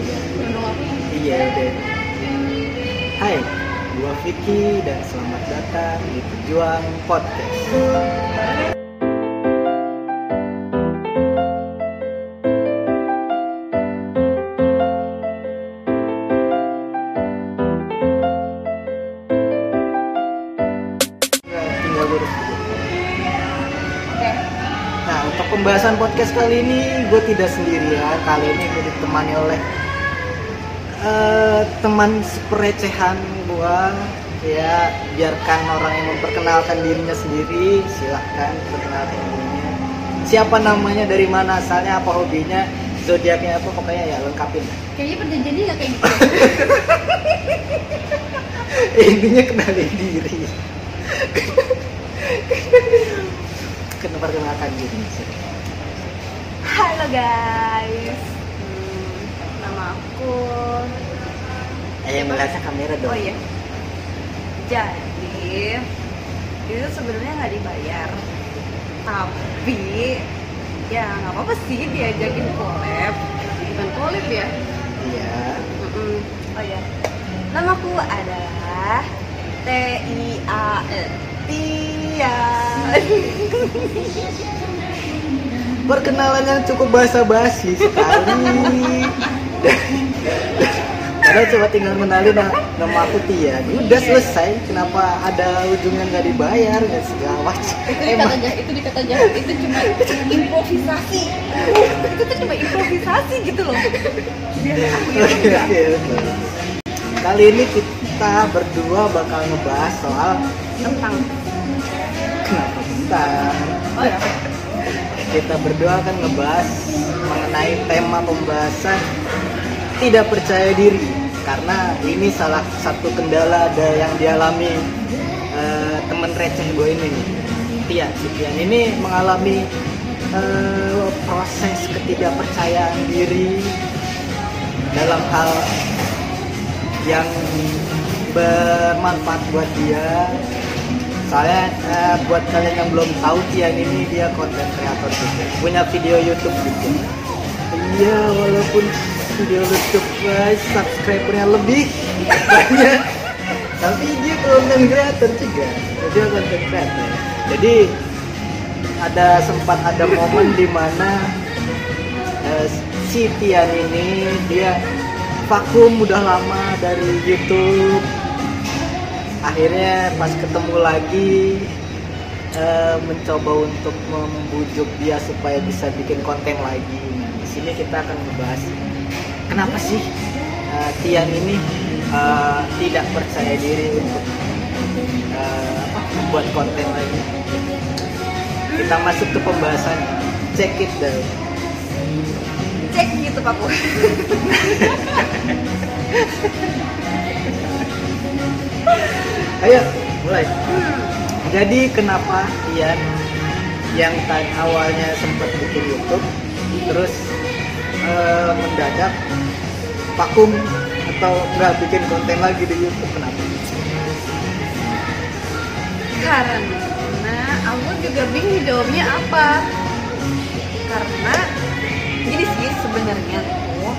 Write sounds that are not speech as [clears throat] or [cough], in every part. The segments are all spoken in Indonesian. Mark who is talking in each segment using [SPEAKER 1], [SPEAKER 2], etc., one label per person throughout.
[SPEAKER 1] iya udah Hai gua Vicky dan selamat datang di Pejuang Podcast. Nah, pembahasan podcast kali ini gue tidak sendirian. Kali ini gue ditemani oleh eh, teman seperecehan gue. Ya, biarkan orang yang memperkenalkan dirinya sendiri. Silahkan perkenalkan dirinya. Siapa namanya, dari mana asalnya, apa hobinya, zodiaknya apa, pokoknya ya lengkapin.
[SPEAKER 2] Kayaknya perjanjiannya nggak kayak gitu. [laughs]
[SPEAKER 1] Intinya kenalin diri. Kenapa perkenalkan diri?
[SPEAKER 2] Halo guys. Aku.
[SPEAKER 1] Eh, melihatnya kamera dong.
[SPEAKER 2] Oh iya. Jadi itu sebenarnya nggak dibayar, tapi ya nggak apa-apa sih diajakin collab. Bukan collab ya?
[SPEAKER 1] Iya.
[SPEAKER 2] Mm-mm. Oh ya. Namaku adalah T I A L Tia.
[SPEAKER 1] Perkenalan yang cukup basa-basi sekali. [laughs] [laughs] Padahal coba tinggal kenalin na- nama aku Tia. Udah selesai. Kenapa ada ujungnya nggak dibayar dan segala macam.
[SPEAKER 2] itu dikata jahat, itu dikata jahat, itu cuma improvisasi. itu tuh cuma improvisasi gitu loh. Biar aku.
[SPEAKER 1] Kali ini kita berdua bakal ngebahas soal
[SPEAKER 2] Tentang.
[SPEAKER 1] kenapa bentar.
[SPEAKER 2] Oh ya.
[SPEAKER 1] Kita berdua akan ngebahas mengenai tema pembahasan tidak percaya diri karena ini salah satu kendala ada yang dialami eh, temen receh gue ini. Nih. Tian, si Tian ini mengalami eh, proses ketidakpercayaan diri dalam hal yang bermanfaat buat dia. Soalnya eh, buat kalian yang belum tahu Tian ini dia konten kreator juga. Punya video YouTube juga. Iya walaupun video YouTube guys subscribernya lebih banyak. Tapi dia konten kreator juga dia konten kreator jadi ada sempat ada momen di mana eh, si Tian ini dia vakum udah lama dari YouTube. Akhirnya pas ketemu lagi eh, mencoba untuk membujuk dia supaya bisa bikin konten lagi. Nah, di sini kita akan membahas kenapa sih eh, Tian ini eh, tidak percaya diri untuk apa, membuat konten lagi. Kita masuk ke pembahasannya. Check it deh.
[SPEAKER 2] Cek gitu Pak. [laughs]
[SPEAKER 1] Ayo, mulai. Jadi kenapa Tian yang tadi awalnya sempat bikin YouTube terus eh, mendadak vakum atau nggak bikin konten lagi di YouTube kenapa?
[SPEAKER 2] Karena aku juga bingung jawabnya apa. Karena jadi sih sebenarnya tuh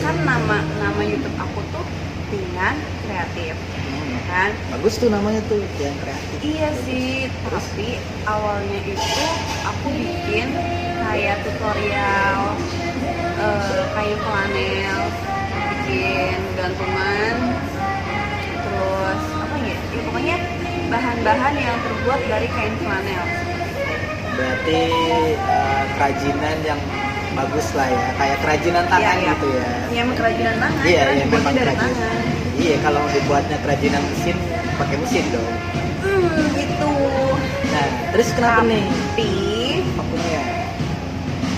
[SPEAKER 2] kan nama nama YouTube aku tuh Tian Kreatif, ya kan?
[SPEAKER 1] Bagus tuh namanya tuh Tian kreatif.
[SPEAKER 2] Iya sih, tapi awalnya itu aku bikin kayak tutorial eh, kayu flanel, bikin gantungan, terus apa ya? Ya pokoknya bahan-bahan yang terbuat dari kain flanel.
[SPEAKER 1] Berarti eh, kerajinan yang bagus lah ya, kayak kerajinan tangan
[SPEAKER 2] Iya, iya.
[SPEAKER 1] gitu ya.
[SPEAKER 2] Ya emang kerajinan tangan,
[SPEAKER 1] Iya, iya memang kerajinan.
[SPEAKER 2] tangan.
[SPEAKER 1] Iya, kalau dibuatnya kerajinan mesin pakai mesin dong.
[SPEAKER 2] Hmm, gitu.
[SPEAKER 1] Nah, terus kenapa nih
[SPEAKER 2] Tapi
[SPEAKER 1] vakumnya?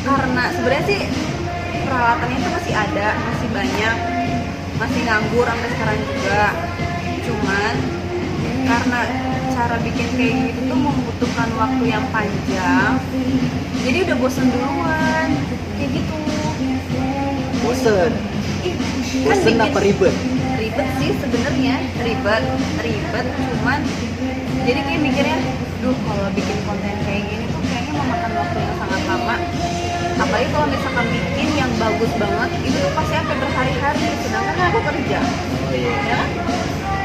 [SPEAKER 2] karena sebenarnya sih peralatannya itu masih ada masih banyak masih nganggur sampai sekarang juga cuman karena cara bikin kayak gitu tuh membutuhkan waktu yang panjang jadi udah bosen duluan kayak gitu
[SPEAKER 1] Bosen.
[SPEAKER 2] Ih, kan
[SPEAKER 1] Bosen
[SPEAKER 2] bikin-
[SPEAKER 1] apa ribet?
[SPEAKER 2] ribet sih sebenarnya ribet ribet cuman jadi kayak mikirnya duh kalau bikin konten kayak gini tuh kayaknya memakan waktu yang sangat lama apalagi kalau misalkan bikin yang bagus banget itu tuh pasti sampai berhari sehari-hari sedangkan kan aku kerja.
[SPEAKER 1] Oh iya.
[SPEAKER 2] Ya. Kan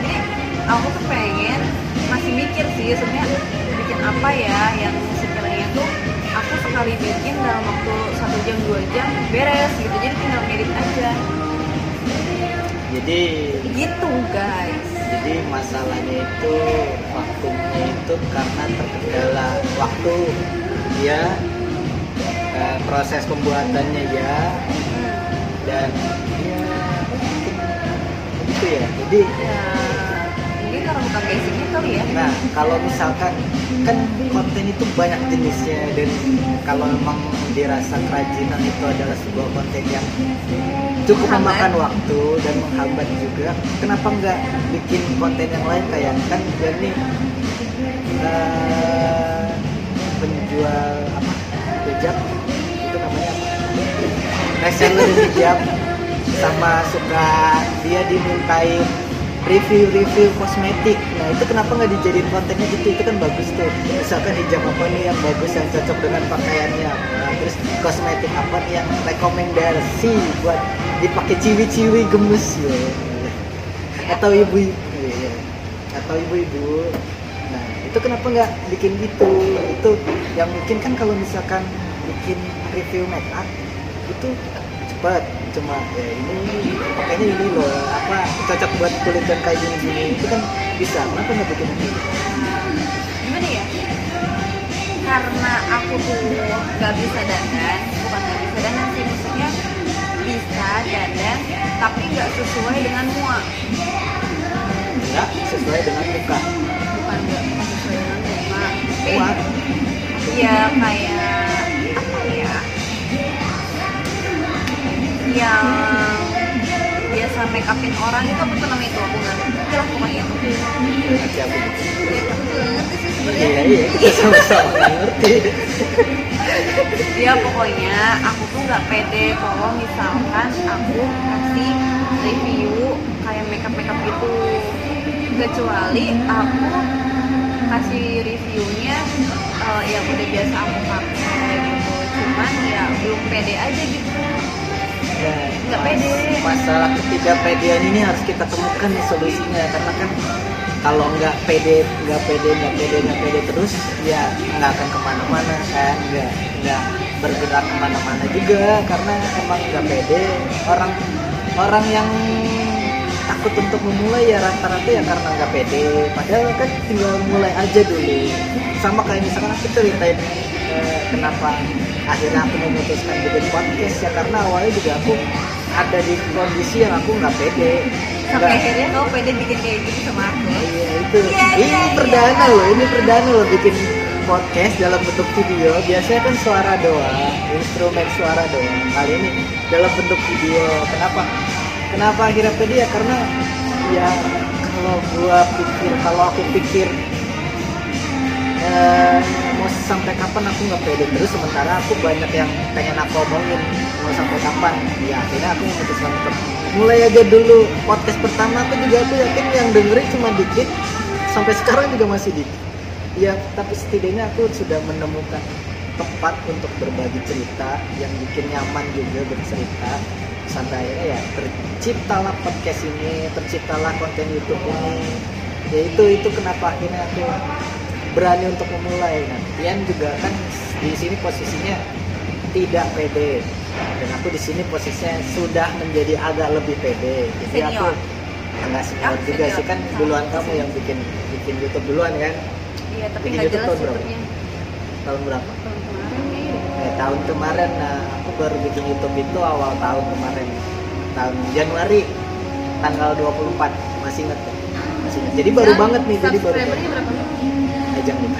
[SPEAKER 2] jadi aku tuh pengen masih mikir sih sebenarnya bikin apa ya yang sekiranya tuh aku sekali bikin dalam waktu satu jam dua jam beres gitu. Jadi tinggal ngedit aja.
[SPEAKER 1] Jadi
[SPEAKER 2] gitu guys.
[SPEAKER 1] Jadi masalahnya itu waktunya itu karena terkendala waktu. Ya eh, proses pembuatannya ya. Dan ya itu ya jadi
[SPEAKER 2] ya mungkin karena bukan basicnya kali ya.
[SPEAKER 1] Nah kalau misalkan kan konten itu banyak jenisnya dan kalau memang dirasa kerajinan itu adalah sebuah konten yang cukup memakan waktu dan menghambat juga kenapa nggak bikin konten yang lain kayak kan dia nih eh, penjual apa hijab itu namanya reseller hijab sama suka dia dimintain review-review kosmetik. Nah itu kenapa nggak dijadiin kontennya gitu? Itu kan bagus tuh. Misalkan hijab apa nih yang bagus yang cocok dengan pakaiannya? Apa terus kosmetik apa nih yang rekomendasi buat dipakai ciwi-ciwi gemes ya. Atau ibu-ibu iya. atau ibu-ibu. nah itu kenapa nggak bikin gitu? Itu yang mungkin kan kalau misalkan bikin review make up itu cepat cuma ya ini pakainya ini loh. Apa cocok buat kulit yang kayak gini gini itu kan bisa. Kenapa nggak bikin itu
[SPEAKER 2] gimana ya? Karena aku tuh nggak bisa dandan bukan nggak bisa dandan sih maksudnya bisa dandan tapi nggak sesuai dengan mua.
[SPEAKER 1] Nggak sesuai dengan muka kuat.
[SPEAKER 2] Ya kayak apa ya? Yang biasa make upin orang itu apa tuh namanya itu aku nggak? Ngerti lah pokoknya. Itu
[SPEAKER 1] aja aku.
[SPEAKER 2] Ya aku ngerti. sih sebenarnya
[SPEAKER 1] iya. Iya kita [laughs] sama-sama nggak ngerti.
[SPEAKER 2] Ya pokoknya aku tuh nggak pede kalau misalkan aku kasih review kayak makeup makeup gitu. Kecuali aku kasih reviewnya eh, yang udah biasa aku pakai. Gitu cuman ya belum pede aja gitu. Nggak pede.
[SPEAKER 1] masalah ketidakpedean ini harus kita temukan nih solusinya. Karena kan kalau nggak pede nggak pede nggak pede nggak pede terus ya nggak akan ke mana-mana kan. Nggak nggak bergerak ke mana-mana juga. Karena emang nggak pede. Orang orang yang takut untuk memulai ya rata-rata ya karena nggak pede padahal kan tinggal mulai aja dulu sama kayak misalkan aku ceritain eh, kenapa akhirnya aku memutuskan bikin podcast ya karena awalnya juga aku ada di kondisi yang aku nggak pede
[SPEAKER 2] sampai akhirnya kamu pede bikin kayak gitu sama aku
[SPEAKER 1] Iya itu.
[SPEAKER 2] Iya,
[SPEAKER 1] ini
[SPEAKER 2] iya,
[SPEAKER 1] perdana
[SPEAKER 2] iya.
[SPEAKER 1] loh, ini perdana loh bikin podcast dalam bentuk video. Biasanya kan suara doang, instrumen suara doang. Kali ini dalam bentuk video. Kenapa? Kenapa akhirnya pede ya? Karena ya kalau gua pikir, kalau aku pikir eh, mau sampai kapan aku nggak pede terus sementara aku banyak yang pengen aku omongin mau sampai kapan. Ya akhirnya aku memutuskan untuk mulai aja dulu. Podcast pertama aku juga aku yakin yang dengerin cuma dikit sampai sekarang juga masih dikit. Ya tapi setidaknya aku sudah menemukan tempat untuk berbagi cerita yang bikin nyaman juga bercerita sampai akhirnya ya terciptalah podcast ini terciptalah konten YouTube ini. Ya itu itu kenapa akhirnya aku berani untuk memulai nah Tian juga kan di sini posisinya tidak pede dan aku di sini posisinya sudah menjadi agak lebih pede. Jadi aku enggak senior
[SPEAKER 2] Aku
[SPEAKER 1] juga
[SPEAKER 2] senior.
[SPEAKER 1] sih kan duluan kamu yang bikin bikin YouTube duluan kan?
[SPEAKER 2] Iya tapi
[SPEAKER 1] Bikin
[SPEAKER 2] nggak
[SPEAKER 1] YouTube
[SPEAKER 2] jelas
[SPEAKER 1] tahun berapa? Tahun berapa?
[SPEAKER 2] Tahun kemarin
[SPEAKER 1] eh, tahun kemarin nah aku baru bikin YouTube itu awal tahun kemarin. Tahun Januari tanggal 24 masih inget kan? masih inget jadi baru
[SPEAKER 2] Sekarang
[SPEAKER 1] banget nih jadi baru banget.
[SPEAKER 2] berapa
[SPEAKER 1] Eh, jangan lupa.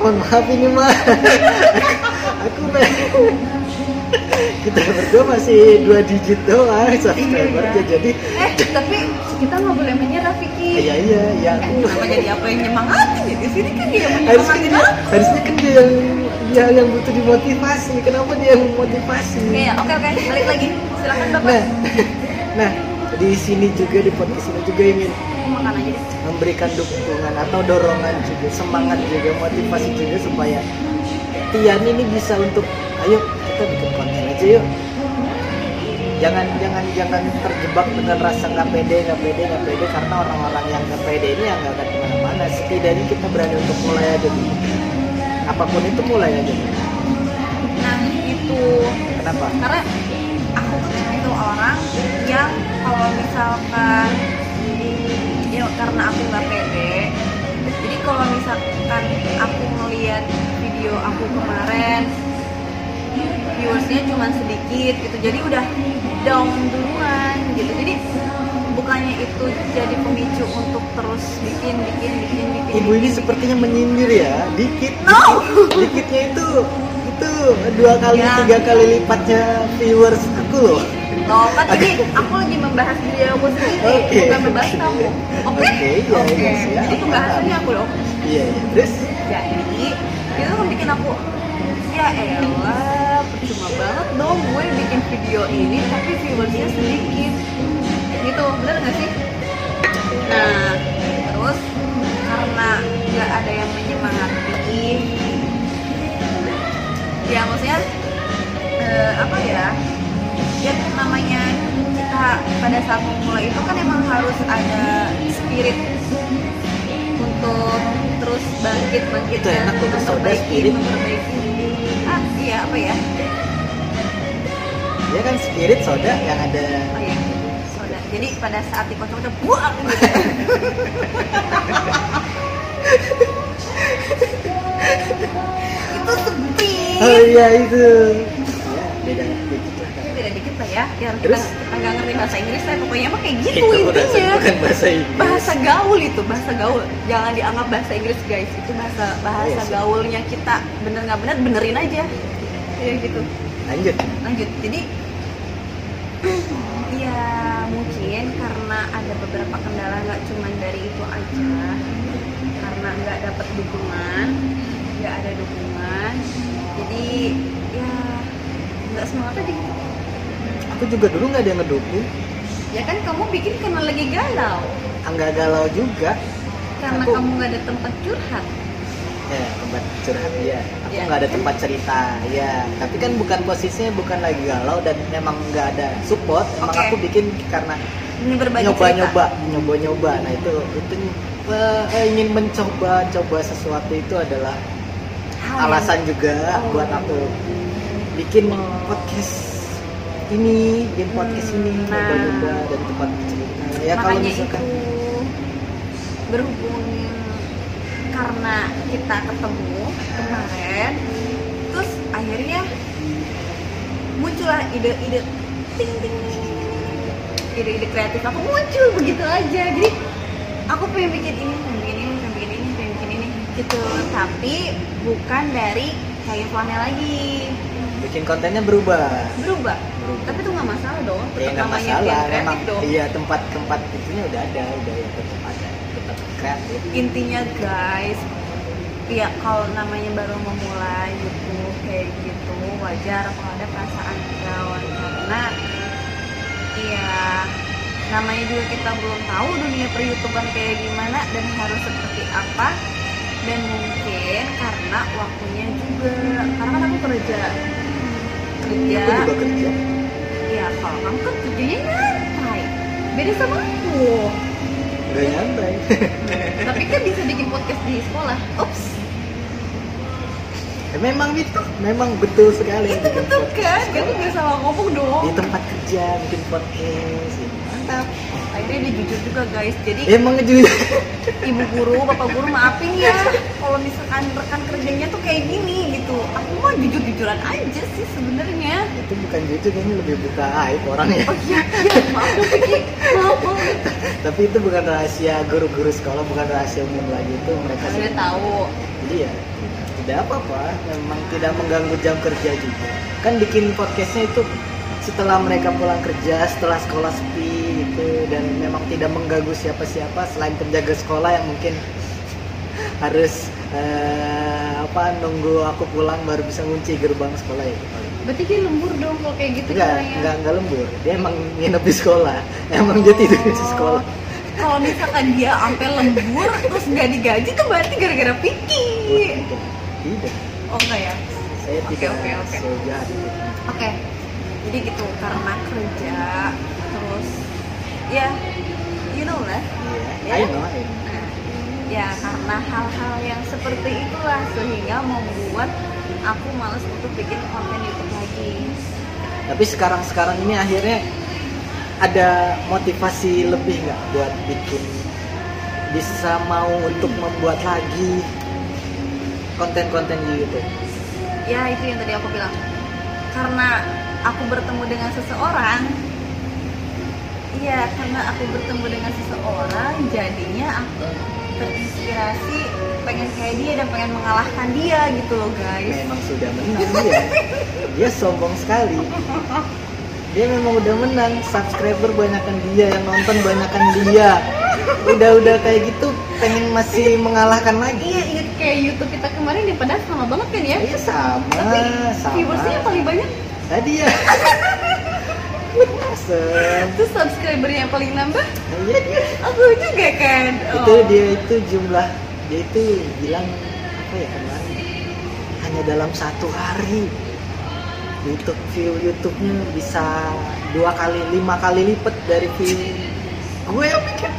[SPEAKER 1] Mohon maaf ini mah. aku mah. Kita berdua masih dua digit doang subscribernya. jadi
[SPEAKER 2] eh tapi kita nggak boleh menyerah Vicky.
[SPEAKER 1] Iya iya ya aku
[SPEAKER 2] kenapa jadi apa yang nyemangatin? Ya di sini kan dia yang
[SPEAKER 1] harusnya
[SPEAKER 2] aku.
[SPEAKER 1] harusnya kan dia yang dia yang butuh dimotivasi. Kenapa dia yang memotivasi
[SPEAKER 2] Iya, oke oke, balik lagi. Silakan Bapak.
[SPEAKER 1] nah [laughs] nah di sini juga di podcast ini juga ingin memberikan dukungan atau dorongan juga semangat juga motivasi juga supaya Tian ini bisa untuk ayo kita bikin konten aja yuk. Jangan jangan jangan terjebak dengan rasa nggak pede nggak pede nggak pede karena orang-orang yang nggak pede ini yang nggak akan ke mana-mana. Setidaknya kita berani untuk mulai aja dulu apa pun itu mulai aja.
[SPEAKER 2] Nah itu.
[SPEAKER 1] Kenapa?
[SPEAKER 2] Karena aku tuh itu orang yang kalau misalkan ya karena aku nggak pede jadi kalau misalkan aku ngeliat video aku kemarin viewersnya cuma sedikit gitu jadi udah down duluan gitu. Jadi bukannya itu jadi pemicu untuk terus bikin bikin bikin bikin
[SPEAKER 1] ibu ini
[SPEAKER 2] bikin,
[SPEAKER 1] sepertinya menyindir ya dikit
[SPEAKER 2] No.
[SPEAKER 1] dikit [laughs] dikitnya itu itu dua kali
[SPEAKER 2] Ya.
[SPEAKER 1] tiga kali lipatnya viewers aku loh
[SPEAKER 2] Loh, kan ini aku lagi membahas diri aku sendiri,
[SPEAKER 1] Oke.
[SPEAKER 2] bukan membahas kamu. Oke?
[SPEAKER 1] Oke, iya,
[SPEAKER 2] Oke.
[SPEAKER 1] iya, siap.
[SPEAKER 2] Jadi pembahasannya aku loh.
[SPEAKER 1] iya iya terus
[SPEAKER 2] Jadi, itu kan bikin aku ya elah, percuma banget dong gue bikin video ini tapi viewersnya sedikit. Pada saat memulai itu kan emang harus ada spirit untuk terus bangkit bangkit
[SPEAKER 1] Itu enak tuh, soda spirit.
[SPEAKER 2] memperbaiki. Ah iya apa ya?
[SPEAKER 1] Dia kan spirit soda yang ada.
[SPEAKER 2] Oh iya soda. Jadi pada saat dikocok-kocok buang gitu. [laughs] Itu sepi.
[SPEAKER 1] Oh iya itu. Ya beda dikit lah
[SPEAKER 2] ya? Biar kita
[SPEAKER 1] Terus?
[SPEAKER 2] kita nggak ngerti bahasa Inggris lah pokoknya mah kayak gitu
[SPEAKER 1] itu
[SPEAKER 2] intinya.
[SPEAKER 1] bukan bahasa Inggris.
[SPEAKER 2] Bahasa gaul itu bahasa gaul. Jangan dianggap bahasa Inggris guys. Itu bahasa bahasa
[SPEAKER 1] Iya sih.
[SPEAKER 2] gaulnya kita. Bener nggak bener benerin aja. Ya gitu.
[SPEAKER 1] Lanjut.
[SPEAKER 2] Lanjut. Jadi [clears throat] ya mungkin karena ada beberapa kendala nggak cuman dari itu aja. Karena nggak dapet dukungan nggak ada dukungan. Jadi ya nggak semangat aja gitu
[SPEAKER 1] aku juga dulu nggak ada yang ngedukung.
[SPEAKER 2] Ya kan kamu bikin karena lagi galau.
[SPEAKER 1] Enggak galau juga.
[SPEAKER 2] Karena
[SPEAKER 1] Aku-
[SPEAKER 2] kamu nggak ada tempat curhat.
[SPEAKER 1] Ya tempat curhat ya. Aku
[SPEAKER 2] Ya.
[SPEAKER 1] nggak ada tempat cerita ya. Tapi kan bukan posisinya bukan lagi galau dan memang nggak ada support. Emang
[SPEAKER 2] Oke.
[SPEAKER 1] aku bikin karena
[SPEAKER 2] ini berbagi
[SPEAKER 1] nyoba
[SPEAKER 2] cerita.
[SPEAKER 1] nyoba nyoba nyoba nah itu itu eh, ingin mencoba coba sesuatu itu adalah alasan juga
[SPEAKER 2] Oh.
[SPEAKER 1] buat aku bikin podcast ini bikin podcast ini
[SPEAKER 2] Nah.
[SPEAKER 1] dan tempat cerita ya kalau misalkan.
[SPEAKER 2] itu berhubung karena kita ketemu kemarin terus akhirnya muncullah ide-ide ting ting ide-ide kreatif aku muncul begitu aja. Jadi aku pengen bikin ini pengen bikin ini pengen bikin ini pengen bikin ini gitu. Tapi bukan dari kayak lagi.
[SPEAKER 1] Bikin kontennya berubah.
[SPEAKER 2] Berubah Tapi itu nggak masalah dong
[SPEAKER 1] ya
[SPEAKER 2] tetap
[SPEAKER 1] nggak
[SPEAKER 2] namanya
[SPEAKER 1] masalah memang
[SPEAKER 2] dong.
[SPEAKER 1] iya tempat tempat itunya udah ada udah ya tetap ada. Tetap. Kreatif.
[SPEAKER 2] Intinya guys ya kalau namanya baru memulai gitu kayak gitu wajar kalau ada perasaan down. Karena ya namanya juga kita belum tahu dunia per youtuber kayak gimana dan harus seperti apa. Dan mungkin karena waktunya juga karena kan aku kerja kerja
[SPEAKER 1] aku juga kerja.
[SPEAKER 2] Ya kalau kamu kan kerjanya nyantai. Beda sama aku.
[SPEAKER 1] Udah nyantai.
[SPEAKER 2] Tapi kan bisa bikin podcast di sekolah. Ups.
[SPEAKER 1] Ya, memang itu memang betul sekali.
[SPEAKER 2] Itu betul kan? Kan tuh gak salah ngomong dong.
[SPEAKER 1] Di tempat kerja bikin podcast ya, mantap
[SPEAKER 2] akhirnya dia jujur juga guys. Jadi
[SPEAKER 1] emang juga
[SPEAKER 2] ibu guru bapak guru maafin ya. Kalau misalkan rekan kerjanya tuh kayak gini gitu. Aku mah jujur jujuran aja sih sebenarnya.
[SPEAKER 1] Itu bukan jujur ini lebih buka aib orangnya.
[SPEAKER 2] Oh iya iya. Maaf Vicky maaf.
[SPEAKER 1] Tapi itu bukan rahasia guru-guru sekolah bukan rahasia umum lagi. Itu mereka
[SPEAKER 2] udah
[SPEAKER 1] sih
[SPEAKER 2] tahu.
[SPEAKER 1] Jadi ya tidak apa-apa. Memang tidak mengganggu jam kerja juga. Kan bikin podcastnya itu setelah mereka pulang kerja setelah sekolah sepi gitu dan memang tidak mengganggu siapa-siapa selain penjaga sekolah yang mungkin harus eh, apa nunggu aku pulang baru bisa ngunci gerbang sekolah ya
[SPEAKER 2] berarti dia lembur dong kalau kayak gitu
[SPEAKER 1] enggak
[SPEAKER 2] caranya.
[SPEAKER 1] enggak enggak lembur. Dia emang nginep di sekolah. Emang dia tidur di sekolah.
[SPEAKER 2] Kalau misalkan dia sampai lembur terus nggak digaji tuh berarti gara-gara Vicky.
[SPEAKER 1] Tidak tidak.
[SPEAKER 2] Oh enggak ya?
[SPEAKER 1] Saya
[SPEAKER 2] Oke,
[SPEAKER 1] tidak
[SPEAKER 2] oke, oke.
[SPEAKER 1] sejahat itu.
[SPEAKER 2] Oke, jadi gitu karena kerja ya
[SPEAKER 1] I know, I know.
[SPEAKER 2] Nah, ya karena hal-hal yang seperti itulah sehingga membuat aku males untuk bikin konten YouTube lagi.
[SPEAKER 1] Tapi sekarang-sekarang ini akhirnya ada motivasi lebih nggak buat bikin? Bisa mau untuk membuat lagi konten-konten di YouTube.
[SPEAKER 2] ya itu yang tadi aku bilang. Karena aku bertemu dengan seseorang iya karena aku bertemu dengan seseorang jadinya aku terinspirasi pengen kayak dia dan pengen mengalahkan dia gitu loh guys
[SPEAKER 1] Memang sudah menang dia. Dia sombong sekali. Dia memang udah menang. Subscriber banyakan dia, yang nonton banyakan dia. Udah-udah kayak gitu pengen masih mengalahkan lagi.
[SPEAKER 2] iya inget kayak YouTube kita kemarin di padahal sama banget kan ya
[SPEAKER 1] Iya sama,
[SPEAKER 2] tapi
[SPEAKER 1] sama.
[SPEAKER 2] viewersnya paling banyak
[SPEAKER 1] Tadi ya. [laughs] Asem.
[SPEAKER 2] terus subscribernya yang paling nambah
[SPEAKER 1] Iya dia.
[SPEAKER 2] aku juga kan
[SPEAKER 1] Itu
[SPEAKER 2] Oh.
[SPEAKER 1] dia itu jumlah dia itu bilang apa ya kemarin hanya dalam satu hari YouTube view YouTube-nya bisa dua kali lima kali lipat dari view gue yang bikin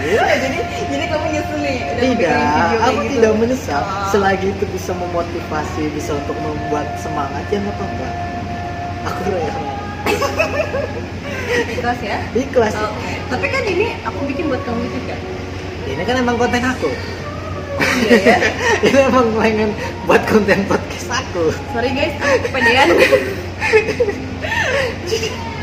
[SPEAKER 2] Iya, jadi jadi kamu nyesel nih
[SPEAKER 1] tidak aku
[SPEAKER 2] gitu.
[SPEAKER 1] tidak menyesal
[SPEAKER 2] Oh.
[SPEAKER 1] selagi itu bisa memotivasi bisa untuk membuat semangat ya nggak apa-apa aku ya
[SPEAKER 2] ikhlas ya
[SPEAKER 1] ikhlas
[SPEAKER 2] Oke. Tapi kan ini aku bikin buat kamu juga.
[SPEAKER 1] ini kan emang konten aku
[SPEAKER 2] Iya ya. [laughs]
[SPEAKER 1] ini emang pengen buat konten podcast aku
[SPEAKER 2] Sorry guys, aku kepedean. [laughs]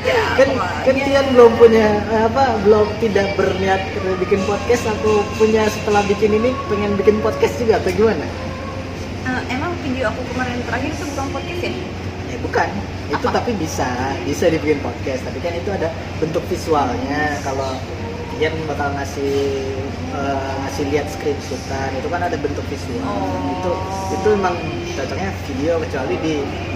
[SPEAKER 2] ya,
[SPEAKER 1] kan kan. Tian belum punya apa belum tidak berniat bikin podcast aku punya setelah bikin ini pengen bikin podcast juga atau gimana
[SPEAKER 2] Eh, emang video aku kemarin terakhir itu bukan podcast ya?
[SPEAKER 1] Ya bukan. Itu
[SPEAKER 2] Apa?
[SPEAKER 1] tapi bisa. Bisa dibikin podcast. Tapi kan itu ada bentuk visualnya. Kalau Tian bakal ngasih eh, ngasih lihat screenshotan itu kan ada bentuk visual.
[SPEAKER 2] Oh.
[SPEAKER 1] itu itu emang cocoknya video kecuali di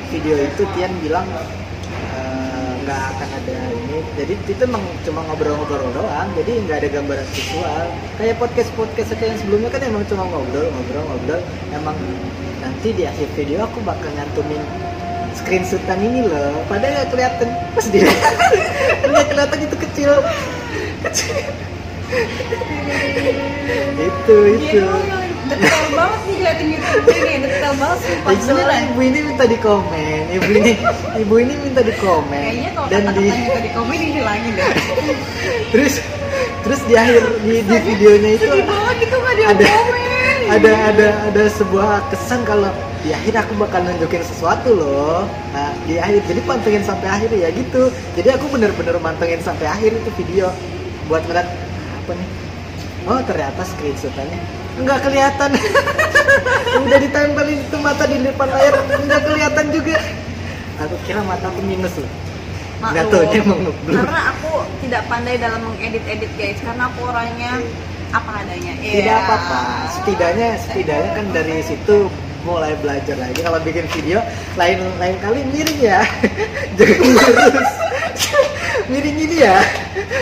[SPEAKER 1] video itu Tian bilang eh, nggak akan ada ini. Jadi itu emang cuma ngobrol-ngobrol doang. Jadi nggak ada gambaran visual. Kayak podcast podcast kayak yang sebelumnya kan emang cuma ngobrol ngobrol ngobrol. Emang nanti di akhir video aku bakal nyantumin screenshotan ini loh. Padahal nggak kelihatan. Pas dia [laughs] nggak kelihatan itu kecil. Kecil. Itu itu.
[SPEAKER 2] Iya, detail banget nih ngeliatin YouTube ini, detail banget
[SPEAKER 1] soalnya
[SPEAKER 2] beneran.
[SPEAKER 1] ibu ini minta di komen ibu ini ibu ini minta di komen
[SPEAKER 2] Kayaknya kalau
[SPEAKER 1] dan di
[SPEAKER 2] kata-katanya tadi komen dihilangin deh.
[SPEAKER 1] terus terus di akhir di, di videonya itu
[SPEAKER 2] Sedih banget nggak dia
[SPEAKER 1] ada ada ada ada sebuah kesan kalau di akhir aku bakal nunjukin sesuatu loh. Nah di akhir jadi pantengin sampai akhir ya gitu. Jadi aku bener-bener mantengin sampai akhir itu video. Buat ngeliat apa nih? Oh ternyata screenshotannya. Nggak kelihatan. [laughs] Udah ditempelin itu mata di depan layar nggak kelihatan juga. Aku kira mata aku minus loh. Nggak taunya emang ngeblur.
[SPEAKER 2] Karena aku tidak pandai dalam mengedit-edit guys, karena aku orangnya apa adanya.
[SPEAKER 1] tidak
[SPEAKER 2] Iya.
[SPEAKER 1] apa-apa. Setidaknya setidaknya kan dari situ mulai belajar lagi. Kalau bikin video lain lain kali miring ya. [laughs] Jangan lurus miring ini ya.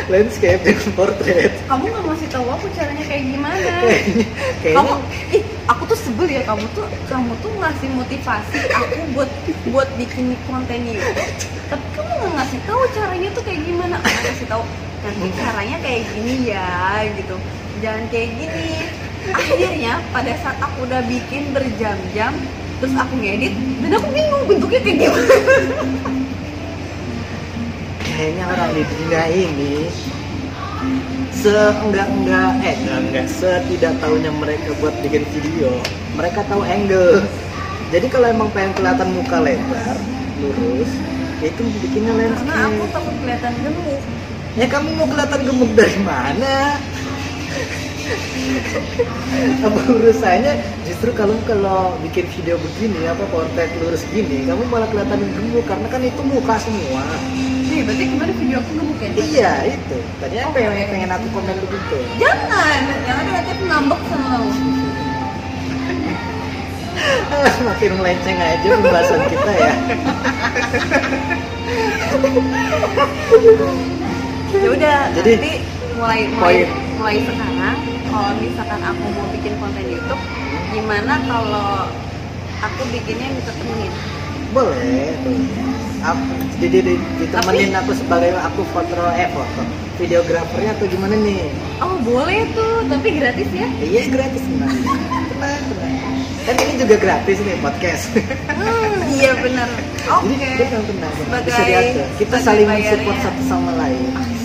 [SPEAKER 1] Landscape jangan portrait.
[SPEAKER 2] Kamu nggak ngasih tahu aku caranya kayak gimana? [laughs]
[SPEAKER 1] kayaknya
[SPEAKER 2] kamu ih aku tuh sebel ya kamu tuh kamu tuh ngasih motivasi aku buat buat bikin konten YouTube tapi kamu nggak ngasih tahu caranya tuh kayak gimana? Aku kasih tahu nanti caranya kayak gini ya gitu. Jangan kayak gini akhirnya pada saat aku udah bikin berjam-jam terus aku ngedit dan aku bingung bentuknya kayak gimana.
[SPEAKER 1] Kayaknya orang di dunia ini seenggak enggak eh enggak enggak setidak tahunya mereka buat bikin video mereka tahu angle. Jadi kalau emang pengen kelihatan muka lebar lurus ya itu bikinnya
[SPEAKER 2] karena aku
[SPEAKER 1] landscape.
[SPEAKER 2] takut kelihatan gemuk.
[SPEAKER 1] Ya kamu mau kelihatan gemuk dari mana [laughs] apa urusannya? Justru kalau kalau bikin video begini apa konten lurus gini kamu malah kelihatan gemuk karena kan itu muka semua.
[SPEAKER 2] Nih berarti kemarin video aku gemuk ya
[SPEAKER 1] iya itu. Tadinya
[SPEAKER 2] Oke.
[SPEAKER 1] pengen pengen aku komen begitu.
[SPEAKER 2] Jangan! Jangan nanti aku ngambek sama kamu. [laughs]
[SPEAKER 1] Makin melenceng aja pembahasan kita ya. [laughs]
[SPEAKER 2] Ya udah
[SPEAKER 1] Jadi,
[SPEAKER 2] nanti mulai mulai
[SPEAKER 1] poin.
[SPEAKER 2] mulai sekarang kalau misalkan aku mau bikin konten YouTube gimana kalau aku bikinnya minta temenin
[SPEAKER 1] boleh boleh. Aku jadi di- ditemenin aku sebagai aku foto eh foto videografernya atau gimana nih?
[SPEAKER 2] Oh boleh tuh tapi gratis ya?
[SPEAKER 1] Iya gratis tenang tenang tenang. Kan ini juga gratis nih podcast.
[SPEAKER 2] Hmm, iya benar. Oke.
[SPEAKER 1] tenang tenang.
[SPEAKER 2] Sebagai-
[SPEAKER 1] bisa diatur. Kita saling mensupport satu sama lain.
[SPEAKER 2] Siap.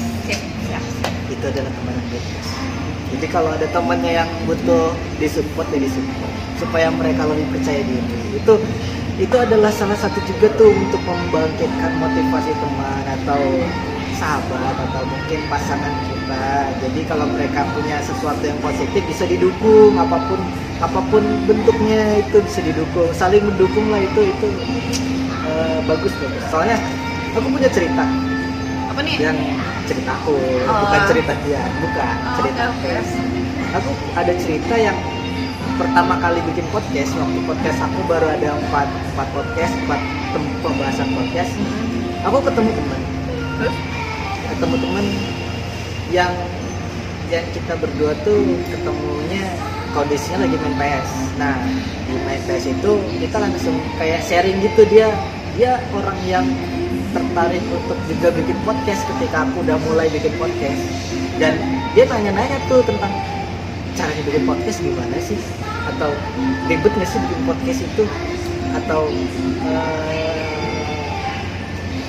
[SPEAKER 1] Itu adalah teman yang jadi kalau ada temannya yang butuh disupport ya disupport. Supaya mereka lebih percaya diri. Itu itu adalah salah satu juga tuh untuk membangkitkan motivasi teman atau sahabat atau mungkin pasangan kita. Jadi kalau mereka punya sesuatu yang positif bisa didukung. Apa pun apa pun bentuknya itu bisa didukung. Saling mendukung lah itu itu eh, bagus bagus. Soalnya aku punya cerita
[SPEAKER 2] apa nih?
[SPEAKER 1] Yang ceritaku
[SPEAKER 2] Oh.
[SPEAKER 1] bukan cerita dia bukan
[SPEAKER 2] Oh,
[SPEAKER 1] cerita
[SPEAKER 2] oke, oke.
[SPEAKER 1] aku ada cerita yang pertama kali bikin podcast waktu podcast aku baru ada empat empat podcast empat tem- pembahasan podcast. Aku ketemu teman
[SPEAKER 2] Terus?
[SPEAKER 1] ketemu teman yang yang kita berdua tuh ketemunya kondisinya lagi main PS nah di main PS itu kita langsung kayak sharing gitu dia. Dia orang yang tertarik untuk juga bikin podcast ketika aku udah mulai bikin podcast. Dan dia nanya-nanya tuh tentang caranya bikin podcast gimana sih? Atau ribet nggak sih bikin podcast itu? Atau eh,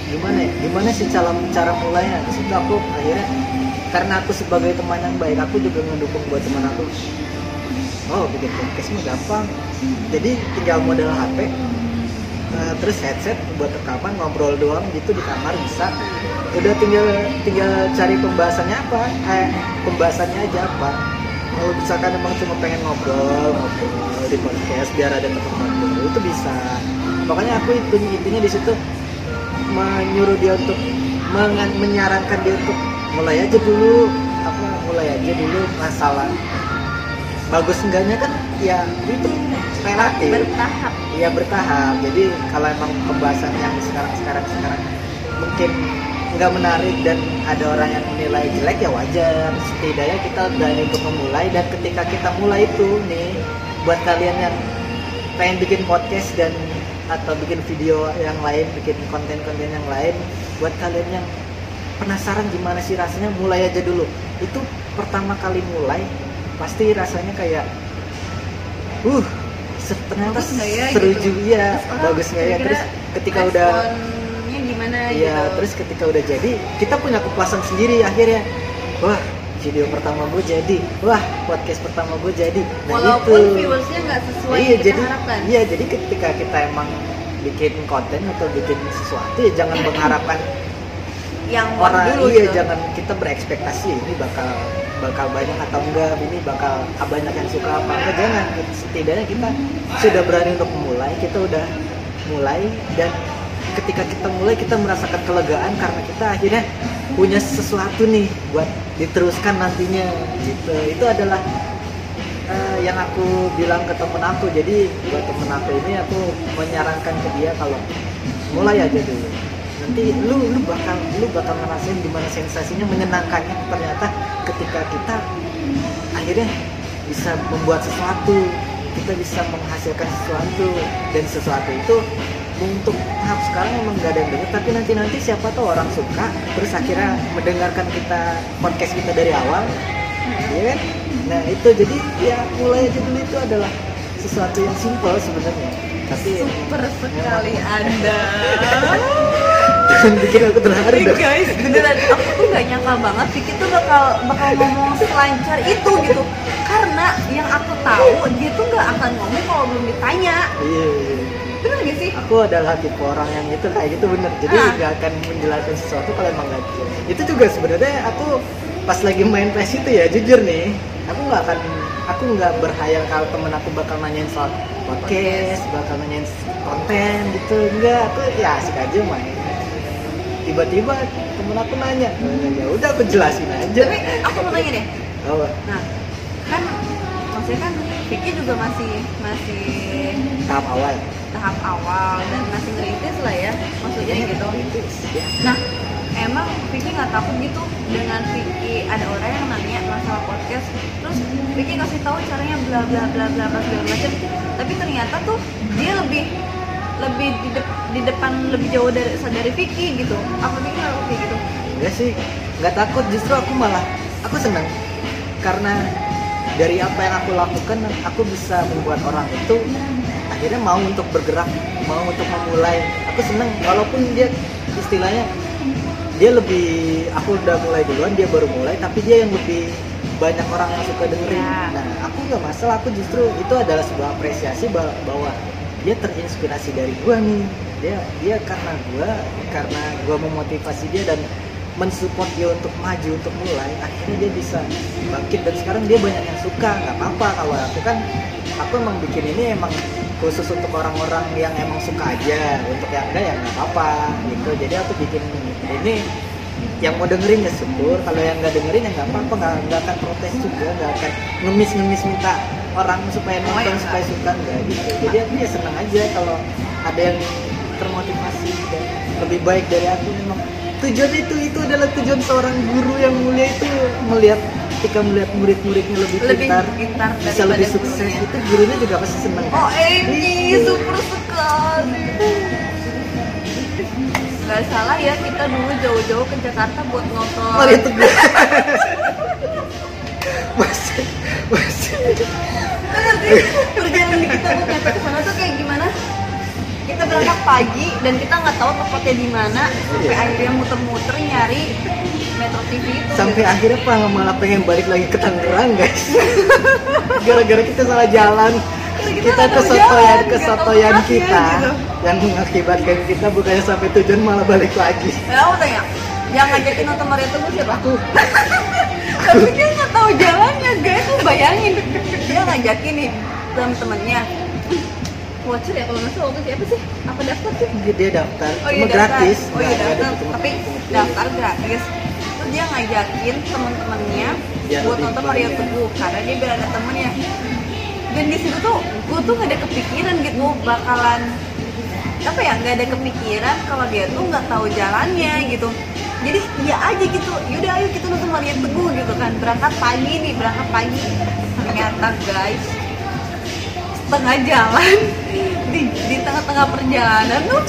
[SPEAKER 1] gimana ya? Gimana sih cara cara mulainya? Di situ aku akhirnya karena aku sebagai teman yang baik aku juga ngedukung buat teman aku oh bikin podcast mah gampang. Jadi tinggal modal HP eh, terus headset buat rekaman ngobrol doang gitu di kamar bisa. Udah tinggal tinggal cari pembahasannya apa? Eh pembahasannya aja apa? Kalau misalkan emang cuma pengen ngobrol ngobrol di podcast biar ada teman ngobrol itu bisa. Makanya aku itu intinya di situ menyuruh dia untuk menyarankan dia untuk mulai aja dulu. Apa mulai aja dulu masalah bagus enggaknya kan ya itu relatif
[SPEAKER 2] bertahap
[SPEAKER 1] Iya bertahap. Jadi kalau emang pembahasan yang sekarang sekarang sekarang mungkin nggak menarik dan ada orang yang menilai jelek ya wajar. Setidaknya kita berani untuk memulai dan ketika kita mulai itu nih buat kalian yang pengen bikin podcast dan atau bikin video yang lain, bikin konten-konten yang lain, buat kalian yang penasaran gimana sih rasanya mulai aja dulu. Itu pertama kali mulai pasti rasanya kayak uh ternyata
[SPEAKER 2] ya,
[SPEAKER 1] seru
[SPEAKER 2] gitu.
[SPEAKER 1] juga ya
[SPEAKER 2] orang
[SPEAKER 1] bagus nggak ya terus ketika udah
[SPEAKER 2] gimana
[SPEAKER 1] Iya,
[SPEAKER 2] gitu
[SPEAKER 1] terus ketika udah jadi, kita punya kepuasan sendiri akhirnya. Wah, video pertama gue jadi. Wah, podcast pertama gue jadi. Nah,
[SPEAKER 2] walaupun
[SPEAKER 1] itu.
[SPEAKER 2] viewersnya nggak sesuai
[SPEAKER 1] iya,
[SPEAKER 2] kita
[SPEAKER 1] jadi
[SPEAKER 2] harapkan
[SPEAKER 1] iya, jadi ketika kita emang bikin konten atau bikin sesuatu ya jangan [clears throat] mengharapkan
[SPEAKER 2] yang
[SPEAKER 1] orang
[SPEAKER 2] dulu
[SPEAKER 1] iya
[SPEAKER 2] gitu.
[SPEAKER 1] jangan kita berekspektasi ini bakal bakal banyak atau enggak ini bakal banyak yang suka apa enggak jangan. Setidaknya kita sudah berani untuk memulai kita udah mulai dan ketika kita mulai kita merasakan kelegaan karena kita akhirnya punya sesuatu nih buat diteruskan nantinya gitu. Itu adalah eh, yang aku bilang ke temen aku. Jadi buat temen aku ini aku menyarankan ke dia kalau mulai aja dulu nanti lu lu bakal lu bakal ngerasain gimana sensasinya menyenangkannya ternyata ketika kita akhirnya bisa membuat sesuatu kita bisa menghasilkan sesuatu dan sesuatu itu untuk tahap sekarang emang gak ada yang denger tapi nanti nanti siapa tahu orang suka terus akhirnya mendengarkan kita podcast kita dari awal. Ya kan? Nah itu jadi ya mulai aja dulu itu adalah sesuatu yang simple sebenarnya. Tapi
[SPEAKER 2] super sekali anda [laughs]
[SPEAKER 1] jangan bikin aku terharu dah.
[SPEAKER 2] guys beneran aku tuh nggak nyangka banget Vicky tuh bakal bakal ngomong selancar itu gitu karena yang aku tahu dia tuh nggak akan ngomong kalau belum ditanya
[SPEAKER 1] iya, iya.
[SPEAKER 2] bener gak sih
[SPEAKER 1] aku adalah tipe orang yang itu kayak gitu bener jadi
[SPEAKER 2] Ah.
[SPEAKER 1] nggak akan menjelaskan sesuatu kalau emang nggak gitu. itu juga sebenarnya aku pas lagi main PES itu ya jujur nih aku nggak akan aku nggak berhayal kalau temen aku bakal nanyain soal podcast bakal nanyain konten gitu enggak aku ya asik aja main tiba-tiba temen aku nanya ya udah aku jelasin aja.
[SPEAKER 2] Tapi aku mau nanya deh.
[SPEAKER 1] Oh,
[SPEAKER 2] nah kan maksudnya kan Vicky juga masih masih
[SPEAKER 1] tahap awal.
[SPEAKER 2] Tahap awal dan masih ngerintis lah ya maksudnya gitu.
[SPEAKER 1] Rintis, ya.
[SPEAKER 2] Nah, emang Vicky nggak takut gitu dengan Vicky? Ada orang yang nanya masalah podcast, terus Vicky kasih tahu caranya bla bla bla bla bla segala macam, tapi ternyata tuh dia lebih lebih di, dep- di depan lebih jauh dari dari Vicky gitu. Apa Vicky nggak kayak gitu?
[SPEAKER 1] enggak sih nggak takut justru aku malah aku senang karena dari apa yang aku lakukan aku bisa membuat orang itu akhirnya mau untuk bergerak mau untuk memulai aku senang walaupun dia istilahnya dia lebih aku udah mulai duluan dia baru mulai tapi dia yang lebih banyak orang yang suka dengerin
[SPEAKER 2] Ya.
[SPEAKER 1] nah aku nggak masalah aku justru itu adalah sebuah apresiasi ba- bahwa dia terinspirasi dari gua nih. Dia dia karena gua karena gua memotivasi dia dan mensupport dia untuk maju untuk mulai akhirnya dia bisa bangkit. Dan sekarang dia banyak yang suka nggak apa-apa kalau aku kan aku emang bikin ini emang khusus untuk orang-orang yang emang suka aja. Untuk yang enggak ya nggak apa-apa gitu. Jadi aku bikin ini yang mau dengerin ya syukur kalau yang nggak dengerin ya nggak apa-apa nggak nggak akan protes juga nggak akan ngemis ngemis minta orang supaya
[SPEAKER 2] Oh,
[SPEAKER 1] nonton
[SPEAKER 2] ya,
[SPEAKER 1] supaya suka nggak gitu jadi aku ya senang aja kalau ada yang termotivasi dan lebih baik dari aku memang tujuan itu itu adalah tujuan seorang guru yang mulia itu melihat ketika melihat murid-muridnya lebih,
[SPEAKER 2] lebih
[SPEAKER 1] pintar
[SPEAKER 2] pintar
[SPEAKER 1] bisa lebih sukses
[SPEAKER 2] gurunya.
[SPEAKER 1] itu gurunya juga pasti senang?
[SPEAKER 2] Oh Amy,
[SPEAKER 1] Iya.
[SPEAKER 2] super sekali. Gak salah ya kita dulu jauh-jauh ke Jakarta buat nonton.
[SPEAKER 1] Maria Teguh masih masih
[SPEAKER 2] Lo ngerti perjalanan kita buat nyampe ke sana tuh kayak gimana? Kita berangkat pagi dan kita nggak tahu tepatnya di mana sampai
[SPEAKER 1] Iya.
[SPEAKER 2] akhirnya muter-muter nyari Metro TV itu.
[SPEAKER 1] sampai akhirnya pak malah pengen balik lagi ke Tangerang guys [laughs] gara-gara kita salah jalan
[SPEAKER 2] Kita
[SPEAKER 1] kesotoyan kesotoyan kita
[SPEAKER 2] gitu.
[SPEAKER 1] yang mengakibatkan kita bukannya sampai tujuan malah balik lagi
[SPEAKER 2] Ya aku tanya, yang ngajakin nonton Maria Teguh siapa?
[SPEAKER 1] aku [laughs]
[SPEAKER 2] Tapi dia nggak tahu jalannya guys, bayangin dia ngajakin nih teman-temannya. Voucher ya kalau nggak salah waktu itu siapa sih? Apa daftar sih?
[SPEAKER 1] dia, dia daftar
[SPEAKER 2] Oh iya daftar.
[SPEAKER 1] gratis
[SPEAKER 2] Oh iya daftar, tapi daftar gratis. Terus dia ngajakin teman-temannya
[SPEAKER 1] Biar
[SPEAKER 2] buat nonton
[SPEAKER 1] banyak.
[SPEAKER 2] Teguh karena dia biar ada temennya. Dan di situ tuh gue tuh gak ada kepikiran gitu. Bakalan apa ya nggak ada kepikiran kalau dia tuh nggak tahu jalannya gitu. Jadi ya aja gitu. Yaudah ayo kita nonton Maria Teguh gitu kan. Berangkat pagi nih berangkat pagi. Ternyata guys setengah jalan [laughs] di di tengah-tengah perjalanan tuh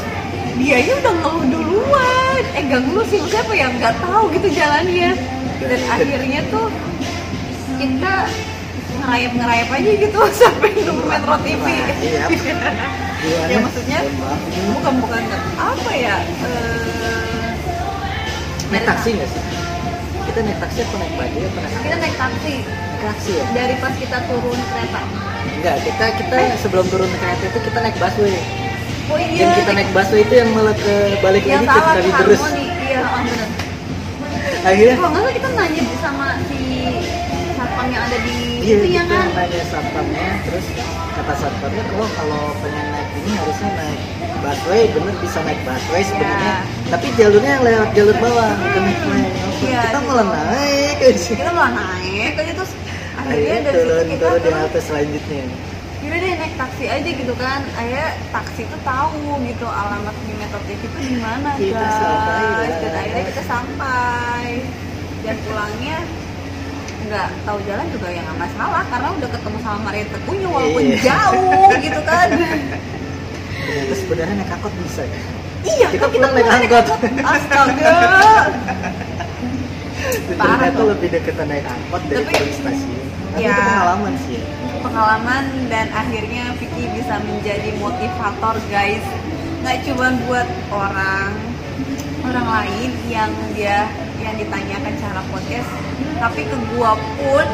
[SPEAKER 2] dia udah ngeluh duluan. Eh gak ngeluh sih siapa yang nggak tahu gitu jalannya. Dan akhirnya tuh kita ngerayap ngerayap aja gitu [laughs] sampai nunggu Metro TV
[SPEAKER 1] iya. [laughs]
[SPEAKER 2] Ya maksudnya bukan bukan apa ya eh,
[SPEAKER 1] naik taksi nggak sih? Kita naik taksi apa naik bajaj apa naik
[SPEAKER 2] kita naik taksi.
[SPEAKER 1] Naik taksi ya?
[SPEAKER 2] Dari pas kita turun kereta.
[SPEAKER 1] Enggak kita kita sebelum turun kereta itu kita naik busway.
[SPEAKER 2] Oh iya
[SPEAKER 1] yang kita naik busway itu yang malah ke balik
[SPEAKER 2] yang
[SPEAKER 1] lagi ke
[SPEAKER 2] salah ke
[SPEAKER 1] terus.
[SPEAKER 2] Iya oh, bener.
[SPEAKER 1] Akhirnya?
[SPEAKER 2] Kalau nggak kita nanya sama si satpam yang ada di
[SPEAKER 1] iya
[SPEAKER 2] itu ya
[SPEAKER 1] kita
[SPEAKER 2] kan
[SPEAKER 1] nanya satpamnya? Terus kata satpamnya kalau kalau pengen naik ini harusnya naik busway. Bener bisa naik busway sebenarnya. Tapi jalurnya yang lewat jalur bawah bukan naik flyover
[SPEAKER 2] Iya,
[SPEAKER 1] kita
[SPEAKER 2] gitu.
[SPEAKER 1] malah naik.
[SPEAKER 2] Kita malah naik terus akhirnya
[SPEAKER 1] akhirnya
[SPEAKER 2] dari situ
[SPEAKER 1] turun
[SPEAKER 2] kita
[SPEAKER 1] turun di selanjutnya.
[SPEAKER 2] Yaudah deh naik taksi aja gitu kan. Akhirnya taksi tuh tahu gitu alamat di Metro TV itu di mana guys. Dan akhirnya kita sampai. Dan pulangnya nggak tahu jalan juga ya nggak masalah karena udah ketemu sama Maria Teguhnya walaupun
[SPEAKER 1] Iya.
[SPEAKER 2] jauh gitu kan
[SPEAKER 1] ternyata sebenarnya naik angkot bisa ya
[SPEAKER 2] iya
[SPEAKER 1] Kita
[SPEAKER 2] kan
[SPEAKER 1] pulang naik angkot.
[SPEAKER 2] astaga Parah
[SPEAKER 1] ternyata
[SPEAKER 2] tuh.
[SPEAKER 1] lebih deketan naik angkot dari
[SPEAKER 2] Tapi-
[SPEAKER 1] stasiun tapi
[SPEAKER 2] Ya.
[SPEAKER 1] itu pengalaman sih ya
[SPEAKER 2] pengalaman dan akhirnya Vicky bisa menjadi motivator guys nggak cuma buat orang orang lain yang dia yang ditanyakan cara podcast tapi ke gua pun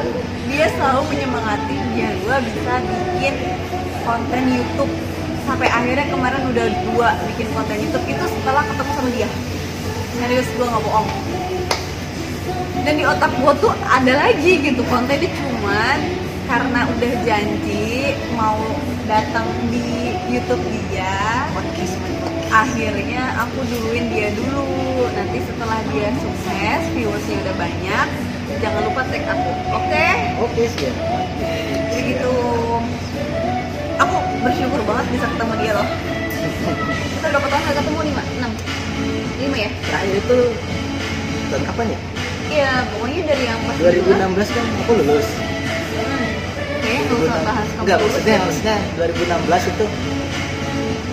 [SPEAKER 2] dia selalu menyemangati biar gua bisa bikin konten YouTube. Sampai akhirnya kemarin udah dua bikin konten YouTube itu setelah ketemu sama dia. Serius gua nggak bohong. Dan di otak gue tuh ada lagi gitu kontennya cuman karena udah janji mau datang di YouTube dia.
[SPEAKER 1] Podcast
[SPEAKER 2] akhirnya aku duluin dia dulu. Nanti setelah dia sukses viewersnya udah banyak jangan lupa tag aku oke?
[SPEAKER 1] Oke sih
[SPEAKER 2] jadi gitu aku bersyukur banget bisa ketemu dia loh. Kita berapa tahun gak ketemu? Lima? Enam? Lima ya?
[SPEAKER 1] Terakhir itu tahun kapan ya?
[SPEAKER 2] Iya pokoknya dari yang pas itu lah.
[SPEAKER 1] 2016 kan aku lulus.
[SPEAKER 2] Hmm. Kayaknya nggak usah bahas kamu
[SPEAKER 1] enggak maksudnya maksudnya 2016 itu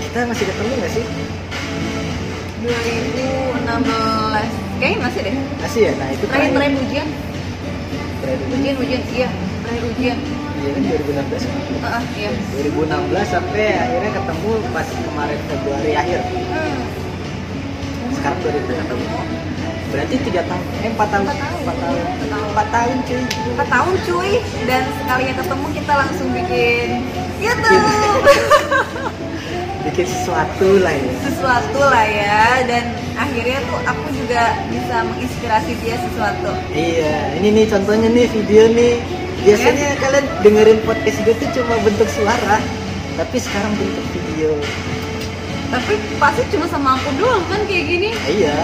[SPEAKER 1] kita masih ketemu nggak sih?
[SPEAKER 2] 2016 kayaknya masih deh.
[SPEAKER 1] Masih ya? Nah itu
[SPEAKER 2] terakhir terakhir. ujian.
[SPEAKER 1] Terakhir
[SPEAKER 2] ujian. Ujian iya terakhir ujian.
[SPEAKER 1] Iya kan 2016
[SPEAKER 2] Heeh, iya.
[SPEAKER 1] 2016 sampai akhirnya ketemu pas kemarin Februari akhir.
[SPEAKER 2] Hmm.
[SPEAKER 1] sekarang 2020
[SPEAKER 2] ketemu
[SPEAKER 1] berarti tiga tahun. Eh empat tahun.
[SPEAKER 2] Empat tahun.
[SPEAKER 1] empat tahun.
[SPEAKER 2] Empat tahun.
[SPEAKER 1] empat tahun cuy.
[SPEAKER 2] Empat tahun cuy. Dan sekalinya ketemu kita langsung bikin YouTube [laughs]
[SPEAKER 1] bikin sesuatu lah ya.
[SPEAKER 2] Sesuatu lah ya dan akhirnya tuh aku juga bisa menginspirasi dia sesuatu.
[SPEAKER 1] Iya ini nih contohnya nih video nih. Biasanya kalian dengerin podcast gue tuh cuma bentuk suara tapi sekarang bentuk video.
[SPEAKER 2] Tapi pasti cuma sama aku doang kan kayak gini.
[SPEAKER 1] Iya.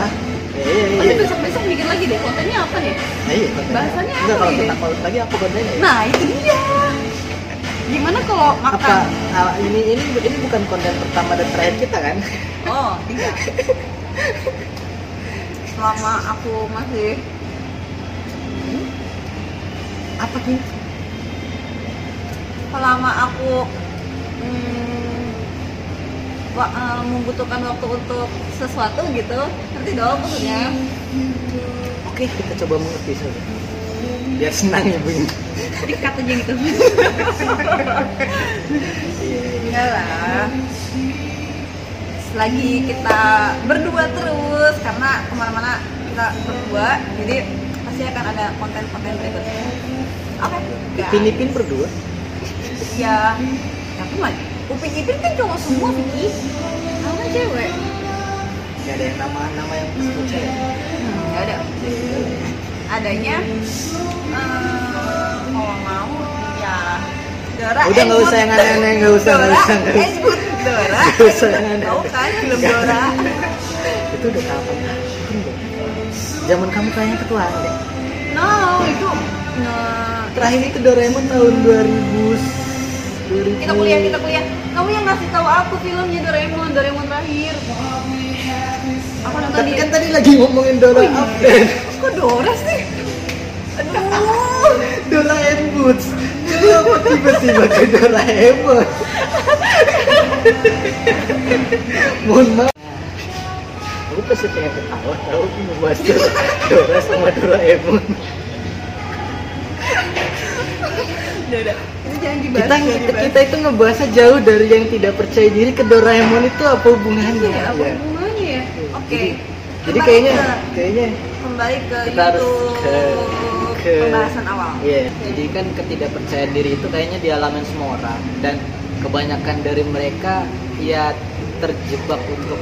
[SPEAKER 1] Iya iya iya.
[SPEAKER 2] Besok besok bikin lagi deh kontennya apa nih?
[SPEAKER 1] Nah, iya kontennya.
[SPEAKER 2] bahasanya apa
[SPEAKER 1] Enggak, kalau kita paut lagi apa kontennya. Ya?
[SPEAKER 2] nah itu dia gimana kalau
[SPEAKER 1] apa
[SPEAKER 2] makan
[SPEAKER 1] ah, ini ini ini bukan konten pertama dan terakhir kita kan?
[SPEAKER 2] Oh tidak [laughs] selama aku masih
[SPEAKER 1] apa nih
[SPEAKER 2] selama aku hmm, wa- eh, membutuhkan waktu untuk sesuatu gitu. Ngerti dong maksudnya?
[SPEAKER 1] Oke kita coba mengerti saja biar senang ibu ini
[SPEAKER 2] dikat aja gitu.
[SPEAKER 1] Iya iya.
[SPEAKER 2] enggak lah selagi kita berdua terus karena ke mana-mana kita berdua jadi pasti akan ada konten-konten berikutnya oke
[SPEAKER 1] Ipin Ipin berdua?
[SPEAKER 2] Ya tapi mah Upin Ipin kan cowok semua Vicky. Kamu kan cewek?
[SPEAKER 1] Gak ada yang nama nama yang disebut saya
[SPEAKER 2] hmm, nggak ada adanya eh, kalau mau ya Dora
[SPEAKER 1] udah nggak usah yang aneh-aneh nggak usah nggak usah nggak usah.
[SPEAKER 2] Dora.
[SPEAKER 1] Nggak usah yang aneh
[SPEAKER 2] tahu kan film Dora.
[SPEAKER 1] Itu udah kapan? Belum. zaman kamu kayaknya ketuaan deh.
[SPEAKER 2] No itu nah,
[SPEAKER 1] terakhir itu Doraemon tahun 2000 2000
[SPEAKER 2] kita kuliah kita kuliah. Kamu yang ngasih tahu aku filmnya Doraemon Doraemon terakhir. Aku nonton
[SPEAKER 1] tapi
[SPEAKER 2] di
[SPEAKER 1] kan tadi lagi ngomongin Dora
[SPEAKER 2] Oh, iya.
[SPEAKER 1] update.
[SPEAKER 2] kok Dora sih [laughs] aduh
[SPEAKER 1] Doraemon kenapa tiba-tiba ke Doraemon [laughs] mohon maaf. Aku pasti pengen ketawa tahu membahas Dora, Dora sama Doraemon
[SPEAKER 2] udah udah itu jangan dibahas
[SPEAKER 1] kita
[SPEAKER 2] jangan
[SPEAKER 1] kita, kita itu ngebahasnya jauh dari yang tidak percaya diri ke Doraemon itu apa hubungannya?
[SPEAKER 2] Iya, apa
[SPEAKER 1] Ya.
[SPEAKER 2] hubungannya? Ya oke
[SPEAKER 1] Jadi- jadi
[SPEAKER 2] Kembali
[SPEAKER 1] kayaknya
[SPEAKER 2] ke-
[SPEAKER 1] kayaknya
[SPEAKER 2] kembali ke
[SPEAKER 1] kita harus
[SPEAKER 2] YouTube.
[SPEAKER 1] ke- ke-
[SPEAKER 2] pembahasan awal
[SPEAKER 1] Iya, jadi kan ketidakpercayaan diri itu kayaknya dialami semua orang dan kebanyakan dari mereka ya terjebak untuk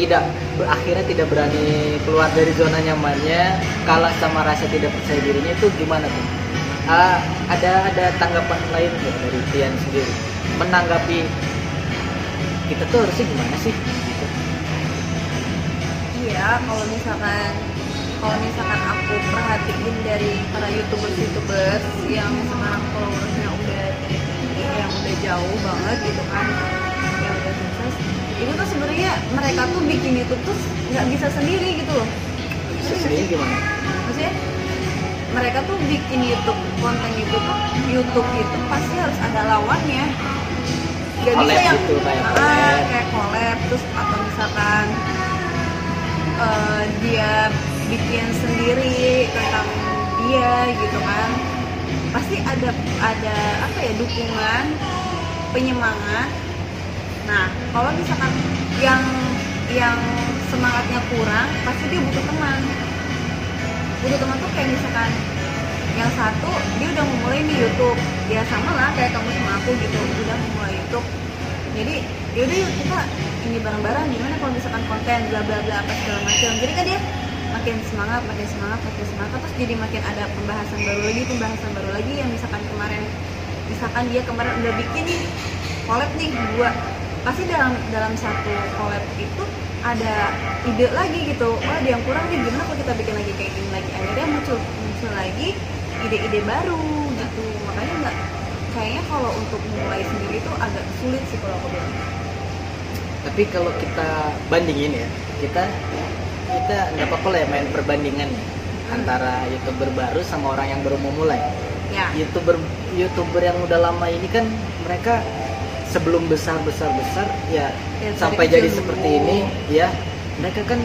[SPEAKER 1] tidak akhirnya tidak berani keluar dari zona nyamannya kalah sama rasa tidak percaya dirinya itu gimana tuh? Ah, ada ada tanggapan lain nggak dari Tian sendiri menanggapi kita tuh harusnya gimana sih? Gitu.
[SPEAKER 2] Iya, kalau misalkan kalau misalkan aku perhatiin dari para youtubers youtubers yang sekarang followersnya udah yang udah jauh banget gitu kan, yang udah sukses, itu tuh sebenarnya mereka tuh bikin YouTube tuh nggak bisa sendiri gitu loh.
[SPEAKER 1] Bisa sendiri gimana?
[SPEAKER 2] Maksudnya mereka tuh bikin YouTube konten itu tuh YouTube itu pasti harus ada lawannya. Gak bisa yang
[SPEAKER 1] gitu, kayak
[SPEAKER 2] Ah,
[SPEAKER 1] collab.
[SPEAKER 2] kayak collab terus atau misalkan eh, dia bikin sendiri tentang dia gitu kan. Pasti ada ada apa ya dukungan penyemangat. Nah kalau misalkan yang yang semangatnya kurang pasti dia butuh teman. Butuh teman tuh kayak misalkan yang satu dia udah memulai nih YouTube. Ya sama lah kayak kamu sama aku gitu udah memulai YouTube. Jadi yaudah yuk kita ini bareng-bareng gimana kalau misalkan konten bla bla bla apa segala macam. Jadi kan dia makin semangat makin semangat makin semangat. Terus jadi makin ada pembahasan baru lagi pembahasan baru lagi yang misalkan kemarin misalkan dia kemarin udah bikin collab nih dua. Pasti dalam dalam satu collab itu ada ide lagi gitu. Oh ada yang kurang nih gimana kalau kita bikin lagi kayak gini lagi? Akhirnya muncul muncul lagi ide-ide baru gitu. Makanya nggak kayaknya kalau untuk mulai sendiri itu agak sulit sih kalau aku bilang.
[SPEAKER 1] Tapi kalau kita bandingin ya, kita kita nggak apa-apa lah ya main perbandingan antara youtuber baru sama orang yang baru mau mulai.
[SPEAKER 2] ya
[SPEAKER 1] Youtuber youtuber yang udah lama ini kan mereka sebelum besar besar besar ya
[SPEAKER 2] Ya,
[SPEAKER 1] sampai jadi
[SPEAKER 2] kecil
[SPEAKER 1] seperti
[SPEAKER 2] dulu.
[SPEAKER 1] ini ya mereka kan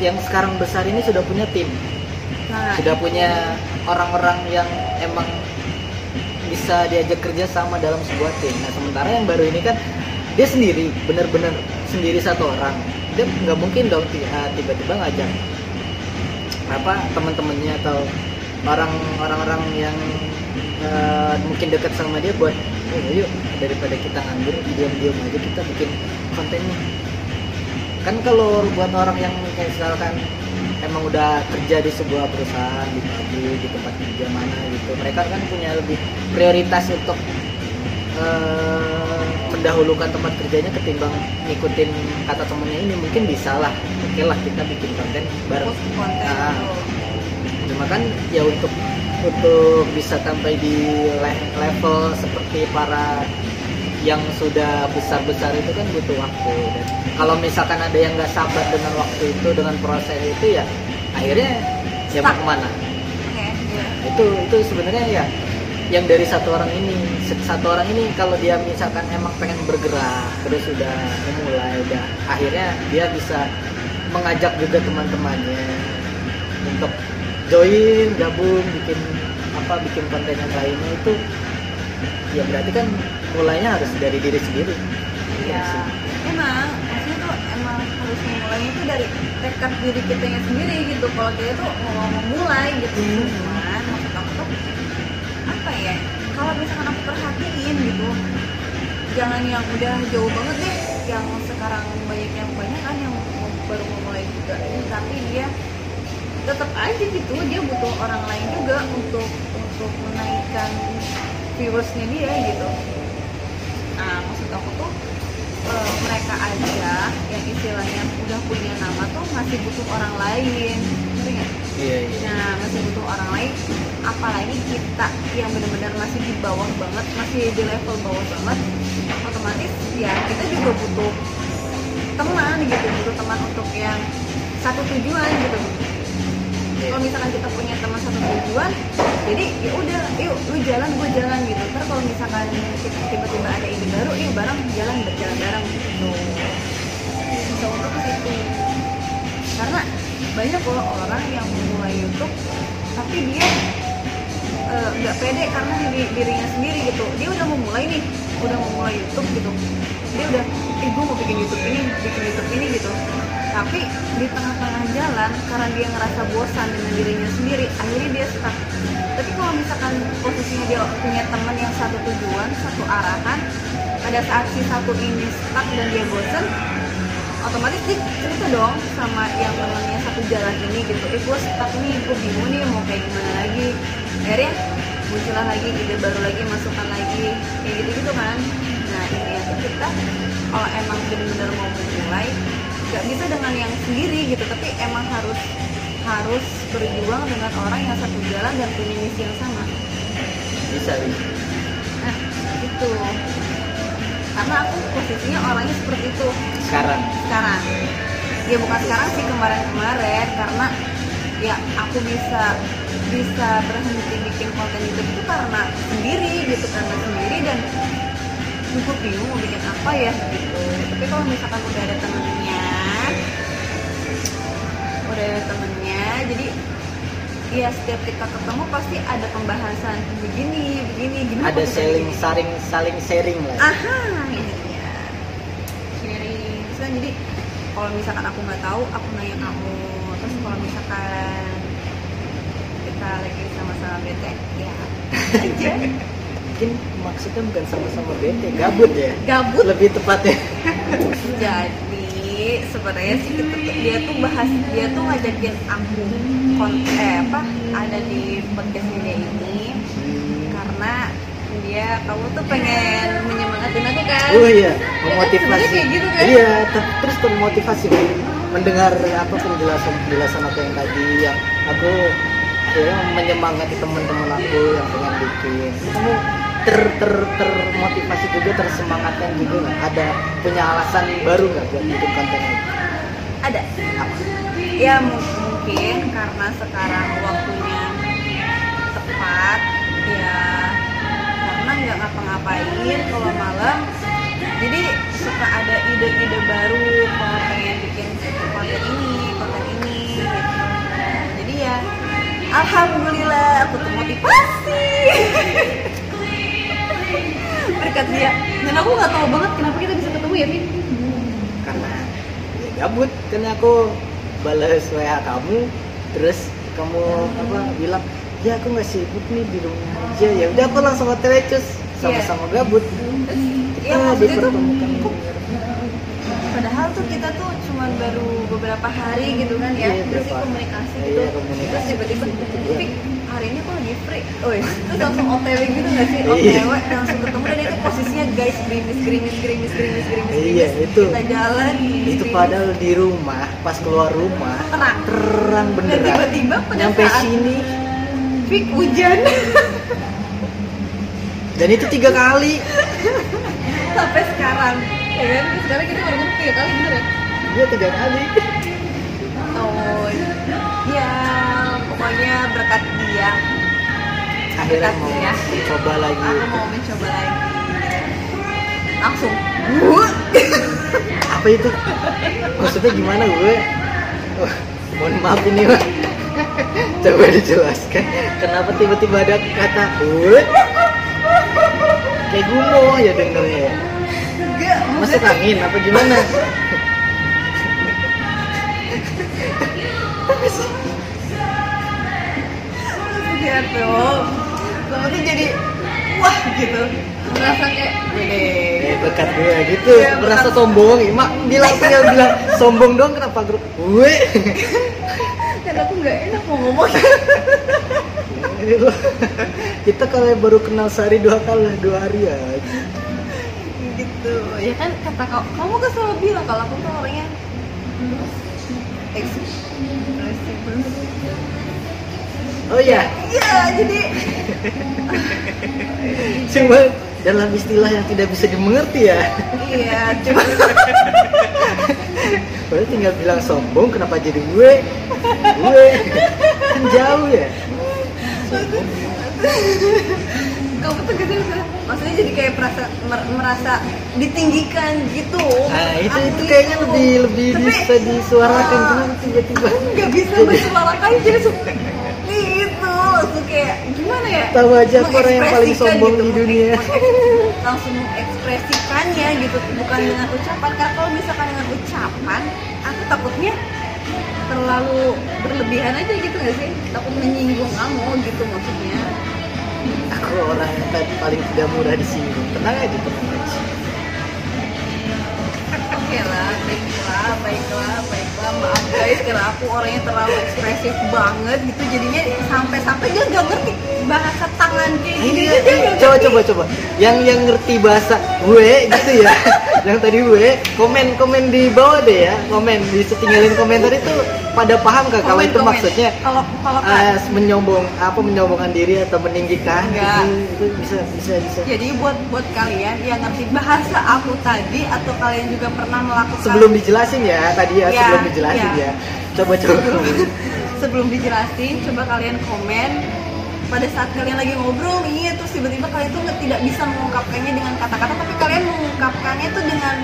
[SPEAKER 1] yang sekarang besar ini sudah punya tim
[SPEAKER 2] nah
[SPEAKER 1] sudah punya orang-orang yang emang bisa diajak kerja sama dalam sebuah tim. Nah sementara yang baru ini kan dia sendiri, benar-benar sendiri satu orang. Dia nggak mungkin dong ah, tiba-tiba ngajak apa teman-temannya atau orang-orang yang eh, mungkin dekat sama dia buat oh yuk daripada kita nganggur diam-diam aja kita bikin kontennya. Kan kalau buat orang yang kayak misalkan emang udah kerja di sebuah perusahaan di pabrik di tempat kerja mana gitu mereka kan punya lebih prioritas untuk eh, mendahulukan tempat kerjanya ketimbang ngikutin kata temennya ini mungkin bisa lah oke lah kita bikin konten bareng
[SPEAKER 2] konten
[SPEAKER 1] Ah.
[SPEAKER 2] tuh.
[SPEAKER 1] cuma kan ya untuk untuk bisa sampai di le- level seperti para yang sudah besar-besar itu kan butuh waktu dan kalau misalkan ada yang nggak sabar dengan waktu itu dengan proses itu ya akhirnya ya mau
[SPEAKER 2] Stuck.
[SPEAKER 1] ke mana
[SPEAKER 2] oke iya.
[SPEAKER 1] itu itu sebenarnya ya yang dari satu orang ini satu orang ini kalau dia misalkan emang pengen bergerak terus sudah memulai udah akhirnya dia bisa mengajak juga teman-temannya untuk join gabung bikin apa bikin konten yang lainnya itu ya berarti kan mulainya harus dari diri sendiri
[SPEAKER 2] Iya, emang maksudnya tuh emang harus memulainya itu dari tekad diri kita sendiri gitu. Kalau kita tuh mau memulai gitu,
[SPEAKER 1] Hmm.
[SPEAKER 2] Misalkan aku perhatiin gitu, jangan yang udah jauh banget deh, yang sekarang banyak yang banyak kan yang mau- baru memulai juga. Ini, tapi dia tetap aja gitu dia butuh orang lain juga untuk untuk menaikkan viewersnya dia gitu. Nah maksud aku tuh eh, mereka aja yang istilahnya udah punya nama tuh masih butuh orang lain. Ngerti nggak?
[SPEAKER 1] Iya iya.
[SPEAKER 2] Nah masih butuh orang lain apalagi kita yang benar-benar masih di bawah banget masih di level bawah banget otomatis ya kita juga butuh teman gitu butuh teman untuk yang satu tujuan gitu.
[SPEAKER 1] Iya.
[SPEAKER 2] kalau misalkan kita punya teman satu tujuan jadi ya udah yuk lu jalan gue jalan gitu. Ntar kalau misalkan tiba-tiba ada ide baru yuk bareng jalan berjalan bareng gitu. Bisa untuk ke situ. Karena banyak loh orang yang memulai YouTube tapi dia eh, nggak pede karena diri, dirinya sendiri gitu. Dia udah mau mulai nih udah mau mulai YouTube gitu. Dia udah eh gue mau bikin YouTube ini bikin YouTube ini gitu. Tapi di tengah-tengah jalan karena dia ngerasa bosan dengan dirinya sendiri akhirnya dia stuck. Tapi kalau misalkan posisinya dia punya teman yang satu tujuan satu arahan pada saat si satu ini stuck dan dia bosan otomatis dia cerita dong sama yang temennya satu jalan ini gitu. Eh gue stuck nih gue bingung nih mau kayak gimana lagi. Akhirnya muncullah lagi ide baru lagi masukan lagi kayak gitu gitu kan. Nah ini tuh kita kalau emang benar-benar mau memulai nggak bisa dengan yang sendiri gitu tapi emang harus harus berjuang dengan orang yang satu jalan dan punya misi yang sama.
[SPEAKER 1] Bisa bisa
[SPEAKER 2] nah itu karena aku posisinya orangnya seperti itu
[SPEAKER 1] sekarang?
[SPEAKER 2] Sekarang. Ya bukan sekarang sih kemarin-kemarin. Karena ya aku bisa bisa berhenti bikin konten YouTube itu karena sendiri gitu. Karena sendiri dan cukup bingung mau bikin apa ya gitu. Tapi kalau misalkan udah ada temennya udah ada temennya jadi ya setiap kita ketemu pasti ada pembahasan begini begini gini
[SPEAKER 1] ada saling saling saling sharing lah
[SPEAKER 2] aha ini dia kan jadi kalau misalkan aku nggak tahu aku nanya kamu. Terus kalau misalkan kita lagi sama-sama bete ya. Aja
[SPEAKER 1] mungkin maksudnya bukan sama-sama bete gabut ya?
[SPEAKER 2] Gabut.
[SPEAKER 1] Lebih tepatnya.
[SPEAKER 2] Jadi sebenarnya sih kita dia tuh bahas dia tuh ngajakin aku konten eh, apa ada di podcastnya dia ini. Karena dia kamu tuh pengen menyemangatin aku kan
[SPEAKER 1] oh iya. Memotivasi.
[SPEAKER 2] Kayak gitu kan?
[SPEAKER 1] iya ter- terus termotivasi mendengar apa penjelasan penjelasan aku yang tadi yang aku akhirnya menyemangati teman-teman aku yang pengen bikin. Kamu ter ter termotivasi juga tersemangatkan juga nggak? Ada punya alasan baru nggak buat bikin konten ini?
[SPEAKER 2] Ada.
[SPEAKER 1] Apa?
[SPEAKER 2] Ya mu- mungkin karena sekarang waktunya tepat ya karena nggak ngapa-ngapain kalau malam jadi suka ada ide-ide baru kalau pengen bikin konten ini konten ini gitu. jadi ya alhamdulillah aku tuh motivasi. [laughs] Berkat dia. Dan aku nggak tahu banget kenapa kita bisa ketemu ya Vin?
[SPEAKER 1] Karena ya gabut karena aku balas WA kamu terus kamu hmm. apa bilang ya aku nggak sibuk nih di rumah aja. Ya udah aku langsung otw cus iya. sama-sama yeah. gabut.
[SPEAKER 2] Iya, maksudnya tuh kok padahal tuh kita tuh cuma baru beberapa hari gitu kan ya.
[SPEAKER 1] Iya,
[SPEAKER 2] terus
[SPEAKER 1] berapa-
[SPEAKER 2] komunikasi
[SPEAKER 1] iya,
[SPEAKER 2] gitu.
[SPEAKER 1] Komunikasi.
[SPEAKER 2] terus tiba-tiba
[SPEAKER 1] Iya.
[SPEAKER 2] Fik, hari ini aku lagi free? Oh iya. terus langsung otw gitu nggak sih?
[SPEAKER 1] Iya.
[SPEAKER 2] otw langsung ketemu dan itu posisinya guys gerimis gerimis gerimis gerimis gerimis
[SPEAKER 1] Iya, itu.
[SPEAKER 2] kita jalan
[SPEAKER 1] itu padahal di rumah pas keluar rumah
[SPEAKER 2] terang
[SPEAKER 1] terang
[SPEAKER 2] dan
[SPEAKER 1] beneran.
[SPEAKER 2] tiba-tiba pada
[SPEAKER 1] nyampe sini.
[SPEAKER 2] Fik hujan.
[SPEAKER 1] Dan itu tiga kali [laughs]
[SPEAKER 2] sampai sekarang. Ya kan? Sekarang kita baru ngerti ya kali bener ya?
[SPEAKER 1] Dia tiga kali.
[SPEAKER 2] Oh, ya pokoknya berkat dia.
[SPEAKER 1] Akhirnya mau
[SPEAKER 2] Ya.
[SPEAKER 1] coba lagi.
[SPEAKER 2] Aku mau mencoba lagi. Langsung.
[SPEAKER 1] Apa itu? Maksudnya gimana gue? Oh, mohon maaf ini Pak. coba dijelaskan. Kenapa tiba-tiba ada kata gue kayak gumoh ya dengernya. Ya
[SPEAKER 2] enggak
[SPEAKER 1] masuk angin apa gimana?
[SPEAKER 2] Maksudnya tuh kamu tuh jadi wah gitu. Merasa kayak wede.
[SPEAKER 1] Eh, berkat gue gitu.
[SPEAKER 2] Iya,
[SPEAKER 1] merasa sombong mak bilang [laughs] tinggal bilang sombong dong kenapa grup? Gue [laughs]
[SPEAKER 2] dan aku nggak enak mau ngomong. [laughs]
[SPEAKER 1] Kita kalau baru kenal sehari dua kali dua hari ya.
[SPEAKER 2] Gitu. Ya kan kata kau kamu kan selalu bilang kalau aku tuh orangnya ekspresif
[SPEAKER 1] oh ya
[SPEAKER 2] iya jadi [laughs]
[SPEAKER 1] cuma dalam istilah yang tidak bisa dimengerti ya.
[SPEAKER 2] Iya cuma [laughs]
[SPEAKER 1] Padahal tinggal bilang sombong kenapa jadi gue? Gue. Kan jauh ya.
[SPEAKER 2] Kamu tuh gitu maksudnya jadi kayak merasa mer- merasa ditinggikan gitu.
[SPEAKER 1] Nah itu
[SPEAKER 2] Aku
[SPEAKER 1] itu
[SPEAKER 2] gitu.
[SPEAKER 1] kayaknya lebih lebih
[SPEAKER 2] Tapi-
[SPEAKER 1] bisa disuarakan kenapa tiba-tiba.
[SPEAKER 2] nggak bisa bersuarakan jadi suka gitu langsung kayak gimana ya
[SPEAKER 1] tahu aja aku orang yang paling sombong
[SPEAKER 2] gitu,
[SPEAKER 1] di dunia. [laughs]
[SPEAKER 2] langsung mengekspresikannya gitu bukan dengan ucapan. Karena kalau misalkan dengan ucapan aku takutnya terlalu berlebihan aja gitu nggak sih? Takut menyinggung kamu gitu maksudnya.
[SPEAKER 1] Aku orang yang pa- paling tidak mudah disinggung. Tenang aja tenang aja.
[SPEAKER 2] Oke lah, baiklah, baiklah, baiklah. Maaf guys, karena aku orangnya terlalu ekspresif banget gitu, jadinya sampai-sampai dia nggak ngerti bahasa tangan kayak
[SPEAKER 1] ini ya, coba coba coba. Yang yang ngerti bahasa gue gitu ya. [laughs] Yang tadi gue komen komen di bawah deh ya. Komen bisa tinggalin komentar itu pada paham gak kalau itu
[SPEAKER 2] komen.
[SPEAKER 1] maksudnya?
[SPEAKER 2] Kalau kalau
[SPEAKER 1] eh, menyombong apa menyombongkan diri atau meninggikan?
[SPEAKER 2] Enggak.
[SPEAKER 1] itu, itu bisa bisa bisa.
[SPEAKER 2] Jadi buat buat kalian yang ngerti bahasa aku tadi atau kalian juga pernah melakukan
[SPEAKER 1] sebelum dijelasin ya tadi ya
[SPEAKER 2] Iya,
[SPEAKER 1] sebelum dijelasin
[SPEAKER 2] iya.
[SPEAKER 1] ya. Coba coba. [laughs]
[SPEAKER 2] Sebelum dijelasin coba kalian komen pada saat kalian lagi ngobrol nih terus tiba-tiba kalian tuh nggak- tidak bisa mengungkapkannya dengan kata-kata tapi kalian mengungkapkannya tuh dengan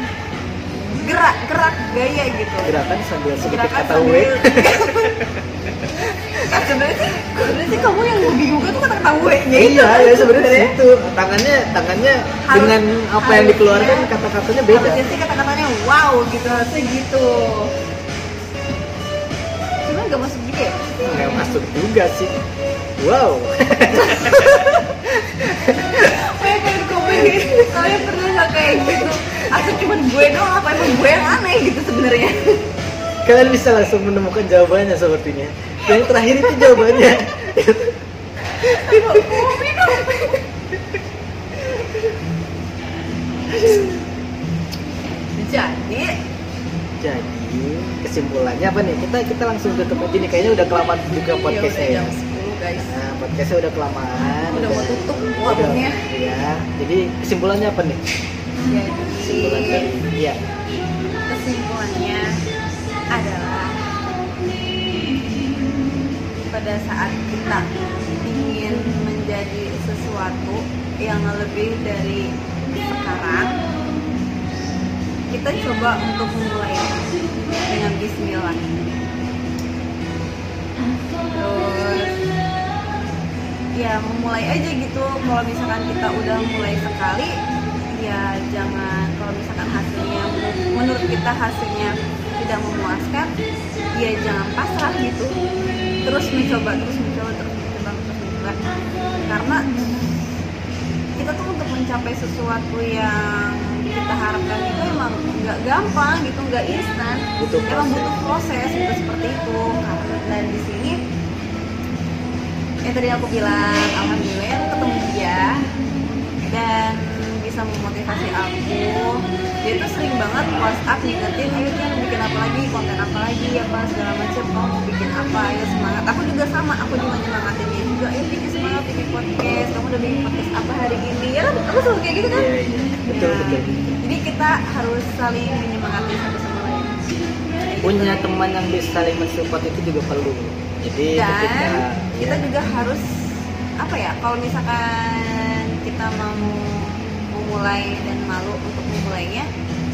[SPEAKER 2] gerak gerak gaya gitu.
[SPEAKER 1] Gerakan sambil sedikit
[SPEAKER 2] gerakan
[SPEAKER 1] kata gue [laughs]
[SPEAKER 2] Nah, sebenarnya sih sebenarnya sih kamu yang membingungkan tuh kata-kata gue nya itu
[SPEAKER 1] iya ya sebenarnya itu. Tangannya tangannya
[SPEAKER 2] Harus-
[SPEAKER 1] dengan apa yang dikeluarkan
[SPEAKER 2] harusnya-
[SPEAKER 1] kata-katanya beda.
[SPEAKER 2] Harusnya sih kata-katanya wow gitu harusnya gitu. Cuma nggak masuk juga ya?
[SPEAKER 1] Nggak masuk juga sih wow.
[SPEAKER 2] Kayak kayak di komen kalian pernah nggak kayak gitu? Atau cuma gue doang apa emang gue yang aneh gitu sebenarnya?
[SPEAKER 1] Kalian bisa langsung menemukan jawabannya sepertinya. Dan yang terakhir itu jawabannya.
[SPEAKER 2] Kopi dong jadi
[SPEAKER 1] jadi kesimpulannya apa nih? Kita kita langsung tutup aja nih. Kayaknya udah kelamaan juga
[SPEAKER 2] ya
[SPEAKER 1] podcastnya ya.
[SPEAKER 2] jam 10 guys.
[SPEAKER 1] Nah podcastnya udah kelamaan
[SPEAKER 2] udah mau tutup warungnya.
[SPEAKER 1] Ya jadi kesimpulannya apa nih? Kesimpulan
[SPEAKER 2] jadi
[SPEAKER 1] dari ya
[SPEAKER 2] kesimpulannya adalah pada saat kita ingin menjadi sesuatu yang lebih dari sekarang kita coba untuk memulai dengan Bismillah. Terus ya memulai aja gitu. Kalau misalkan kita udah mulai sekali ya jangan kalau misalkan hasilnya menurut, kita hasilnya tidak memuaskan ya jangan pasrah gitu. Terus mencoba terus mencoba terus mencoba terus mencoba. Karena kita tuh untuk mencapai sesuatu yang kita harapkan itu emang nggak gampang gitu nggak instan.
[SPEAKER 1] Butuh
[SPEAKER 2] emang butuh proses. gitu seperti itu. Karena- dan di sini yang tadi aku bilang alhamdulillah aku ketemu dia dan bisa memotivasi aku. Dia tuh sering banget WhatsApp ngingetin ayo Tian bikin apa lagi? Konten apa lagi? Apa segala macam mau bikin apa? Ayo semangat. Aku juga sama aku juga nyemangatin dia juga ayo bikin semangat bikin podcast kamu udah bikin podcast apa hari ini? Ya aku selalu kayak gitu kan?
[SPEAKER 1] Iya, iya. Betul,
[SPEAKER 2] Nah,
[SPEAKER 1] betul.
[SPEAKER 2] jadi kita harus saling menyemangati satu sama lain.
[SPEAKER 1] Punya teman yang bisa saling mensupport itu juga perlu. Jadi
[SPEAKER 2] dan
[SPEAKER 1] ketika
[SPEAKER 2] kita juga harus apa ya kalau misalkan kita mau memulai dan malu untuk memulainya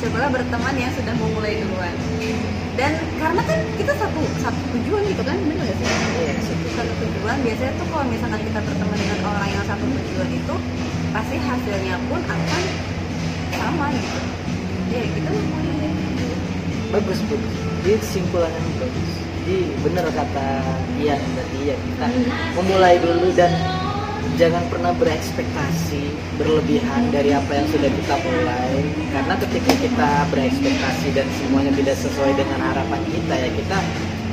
[SPEAKER 2] cobalah berteman yang sudah memulai duluan. Dan karena kan kita satu satu tujuan gitu kan benar gak sih?
[SPEAKER 1] Iya,
[SPEAKER 2] satu satu tujuan. Biasanya tuh kalau misalkan kita berteman dengan orang yang satu tujuan itu pasti hasilnya pun akan sama gitu. Ya kita memulai.
[SPEAKER 1] Bagus bagus. Jadi kesimpulannya ini bagus. Jadi benar kata Ian tadi ya kita memulai dulu dan jangan pernah berekspektasi berlebihan dari apa yang sudah kita mulai. Karena ketika kita berekspektasi dan semuanya tidak sesuai dengan harapan kita ya kita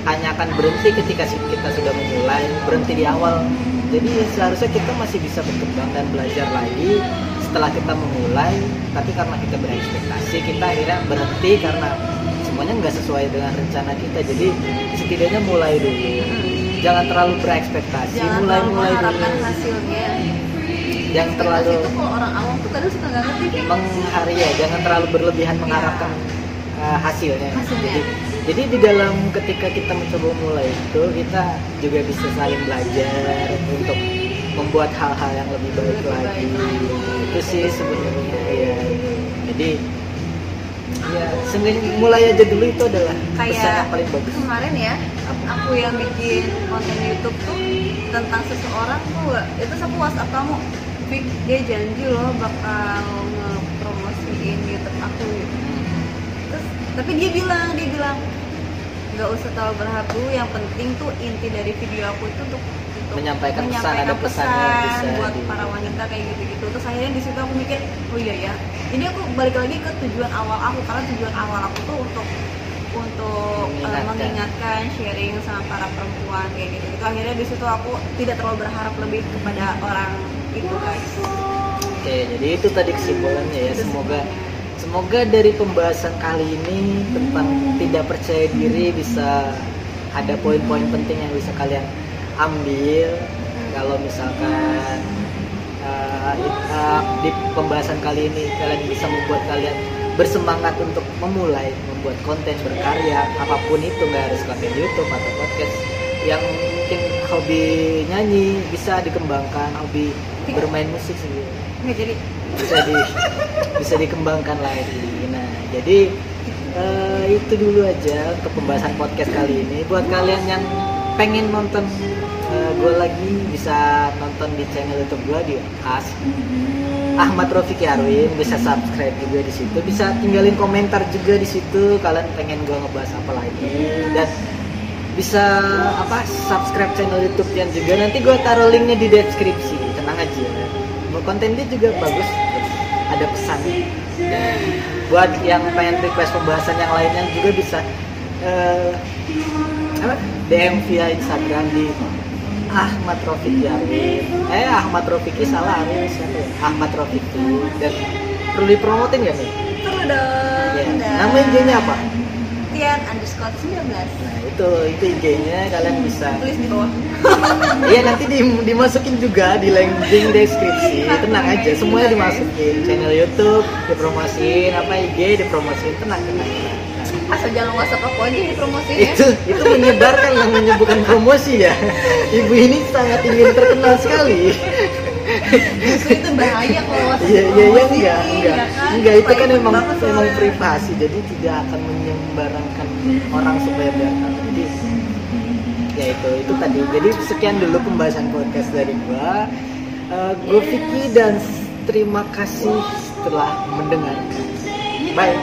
[SPEAKER 1] hanya akan berhenti ketika kita sudah memulai berhenti di awal. Jadi seharusnya kita masih bisa berkembang dan belajar lagi setelah kita memulai. Tapi karena kita berekspektasi kita akhirnya berhenti karena semuanya nggak sesuai dengan rencana kita jadi setidaknya mulai dulu jangan terlalu berekspektasi
[SPEAKER 2] jangan
[SPEAKER 1] mulai
[SPEAKER 2] terlalu
[SPEAKER 1] mulai
[SPEAKER 2] mengharapkan
[SPEAKER 1] dulu
[SPEAKER 2] hasilnya
[SPEAKER 1] yang
[SPEAKER 2] Ekspektasi
[SPEAKER 1] terlalu
[SPEAKER 2] itu kalau orang awam tuh kadang suka nggak ngerti
[SPEAKER 1] menghari ya jangan terlalu berlebihan mengharapkan uh, hasilnya.
[SPEAKER 2] Hasilnya.
[SPEAKER 1] Jadi, jadi di dalam ketika kita mencoba mulai itu kita juga bisa saling belajar untuk membuat hal-hal yang lebih baik
[SPEAKER 2] Lebih
[SPEAKER 1] lagi.
[SPEAKER 2] baik.
[SPEAKER 1] Itu sih sebenarnya ya. Jadi ya seenggaknya mulai aja dulu itu adalah pesan
[SPEAKER 2] kayak
[SPEAKER 1] yang paling bagus.
[SPEAKER 2] kemarin ya aku yang bikin konten YouTube tuh tentang seseorang tuh itu aku WhatsApp kamu dia janji loh bakal ngepromosiin YouTube aku gitu. Terus, tapi dia bilang dia bilang nggak usah terlalu berharap dulu yang penting tuh inti dari video aku itu untuk, untuk
[SPEAKER 1] Menyampaikan pesan,
[SPEAKER 2] menyampaikan
[SPEAKER 1] ada pesan bisa
[SPEAKER 2] buat
[SPEAKER 1] di-
[SPEAKER 2] para wanita kayak gitu-gitu. Terus akhirnya di situ aku mikir oh iya ya. Jadi aku balik lagi ke tujuan awal aku karena tujuan awal aku tuh untuk untuk eh,
[SPEAKER 1] Mengingatkan.
[SPEAKER 2] mengingatkan sharing sama para perempuan kayak gitu. Gitu akhirnya di situ aku tidak terlalu berharap lebih kepada orang itu guys.
[SPEAKER 1] Oke, jadi itu tadi kesimpulannya ya.
[SPEAKER 2] Itu
[SPEAKER 1] Semoga semoga dari pembahasan kali ini tentang tidak percaya diri bisa ada poin-poin penting yang bisa kalian ambil. Kalau misalkan uh, uh, di pembahasan kali ini kalian bisa membuat kalian bersemangat untuk memulai membuat konten berkarya apa pun itu nggak harus konten YouTube atau podcast yang mungkin hobi nyanyi bisa dikembangkan hobi bermain musik sendiri
[SPEAKER 2] jadi
[SPEAKER 1] bisa di bisa dikembangkan lagi. Nah, jadi eh, itu dulu aja untuk pembahasan podcast kali ini. Buat kalian yang pengen nonton gue lagi bisa nonton di channel YouTube gue di As. Ahmad Rofik Yarwin bisa subscribe juga di situ. Bisa tinggalin komentar juga di situ kalian pengen gue ngebahas apa lagi. Dan bisa apa subscribe channel YouTube yang juga. Nanti gue taruh linknya di deskripsi. Tenang aja Mau konten dia juga bagus. Ada pesan. Dan buat yang pengen request pembahasan yang lainnya juga bisa eh, apa DM via Instagram di Ahmad Rofik Yarwin eh Ahmad Rofiki salah Arwin siapa ya Ahmad Rofiki dan perlu dipromotin gak nih
[SPEAKER 2] perlu dong
[SPEAKER 1] ya. Nama IG-nya apa
[SPEAKER 2] Tian underscore 19
[SPEAKER 1] nah itu itu IG-nya kalian bisa
[SPEAKER 2] tulis di bawah [laughs]
[SPEAKER 1] Iya nanti di- dimasukin juga di link deskripsi. Tenang aja, semuanya dimasukin. Channel YouTube dipromosiin, apa IG dipromosiin. Tenang, tenang. tenang.
[SPEAKER 2] Asal jangan whatsapp aku aja yang dipromosiin ya
[SPEAKER 1] itu itu menyebarkan yang menyebutkan promosi ya. Ibu ini sangat ingin terkenal sekali.
[SPEAKER 2] justru itu bahaya kalau whatsapp
[SPEAKER 1] Iya iya iya
[SPEAKER 2] dipromosiin,
[SPEAKER 1] enggak enggak
[SPEAKER 2] ya kan?
[SPEAKER 1] enggak itu kan
[SPEAKER 2] Private
[SPEAKER 1] emang
[SPEAKER 2] banget
[SPEAKER 1] emang
[SPEAKER 2] soalnya.
[SPEAKER 1] privasi jadi tidak akan menyebarkan orang supaya tahu. Jadi ya itu itu tadi jadi sekian dulu pembahasan podcast dari gua Eh, gue Vicky dan terima kasih telah mendengar. Bye.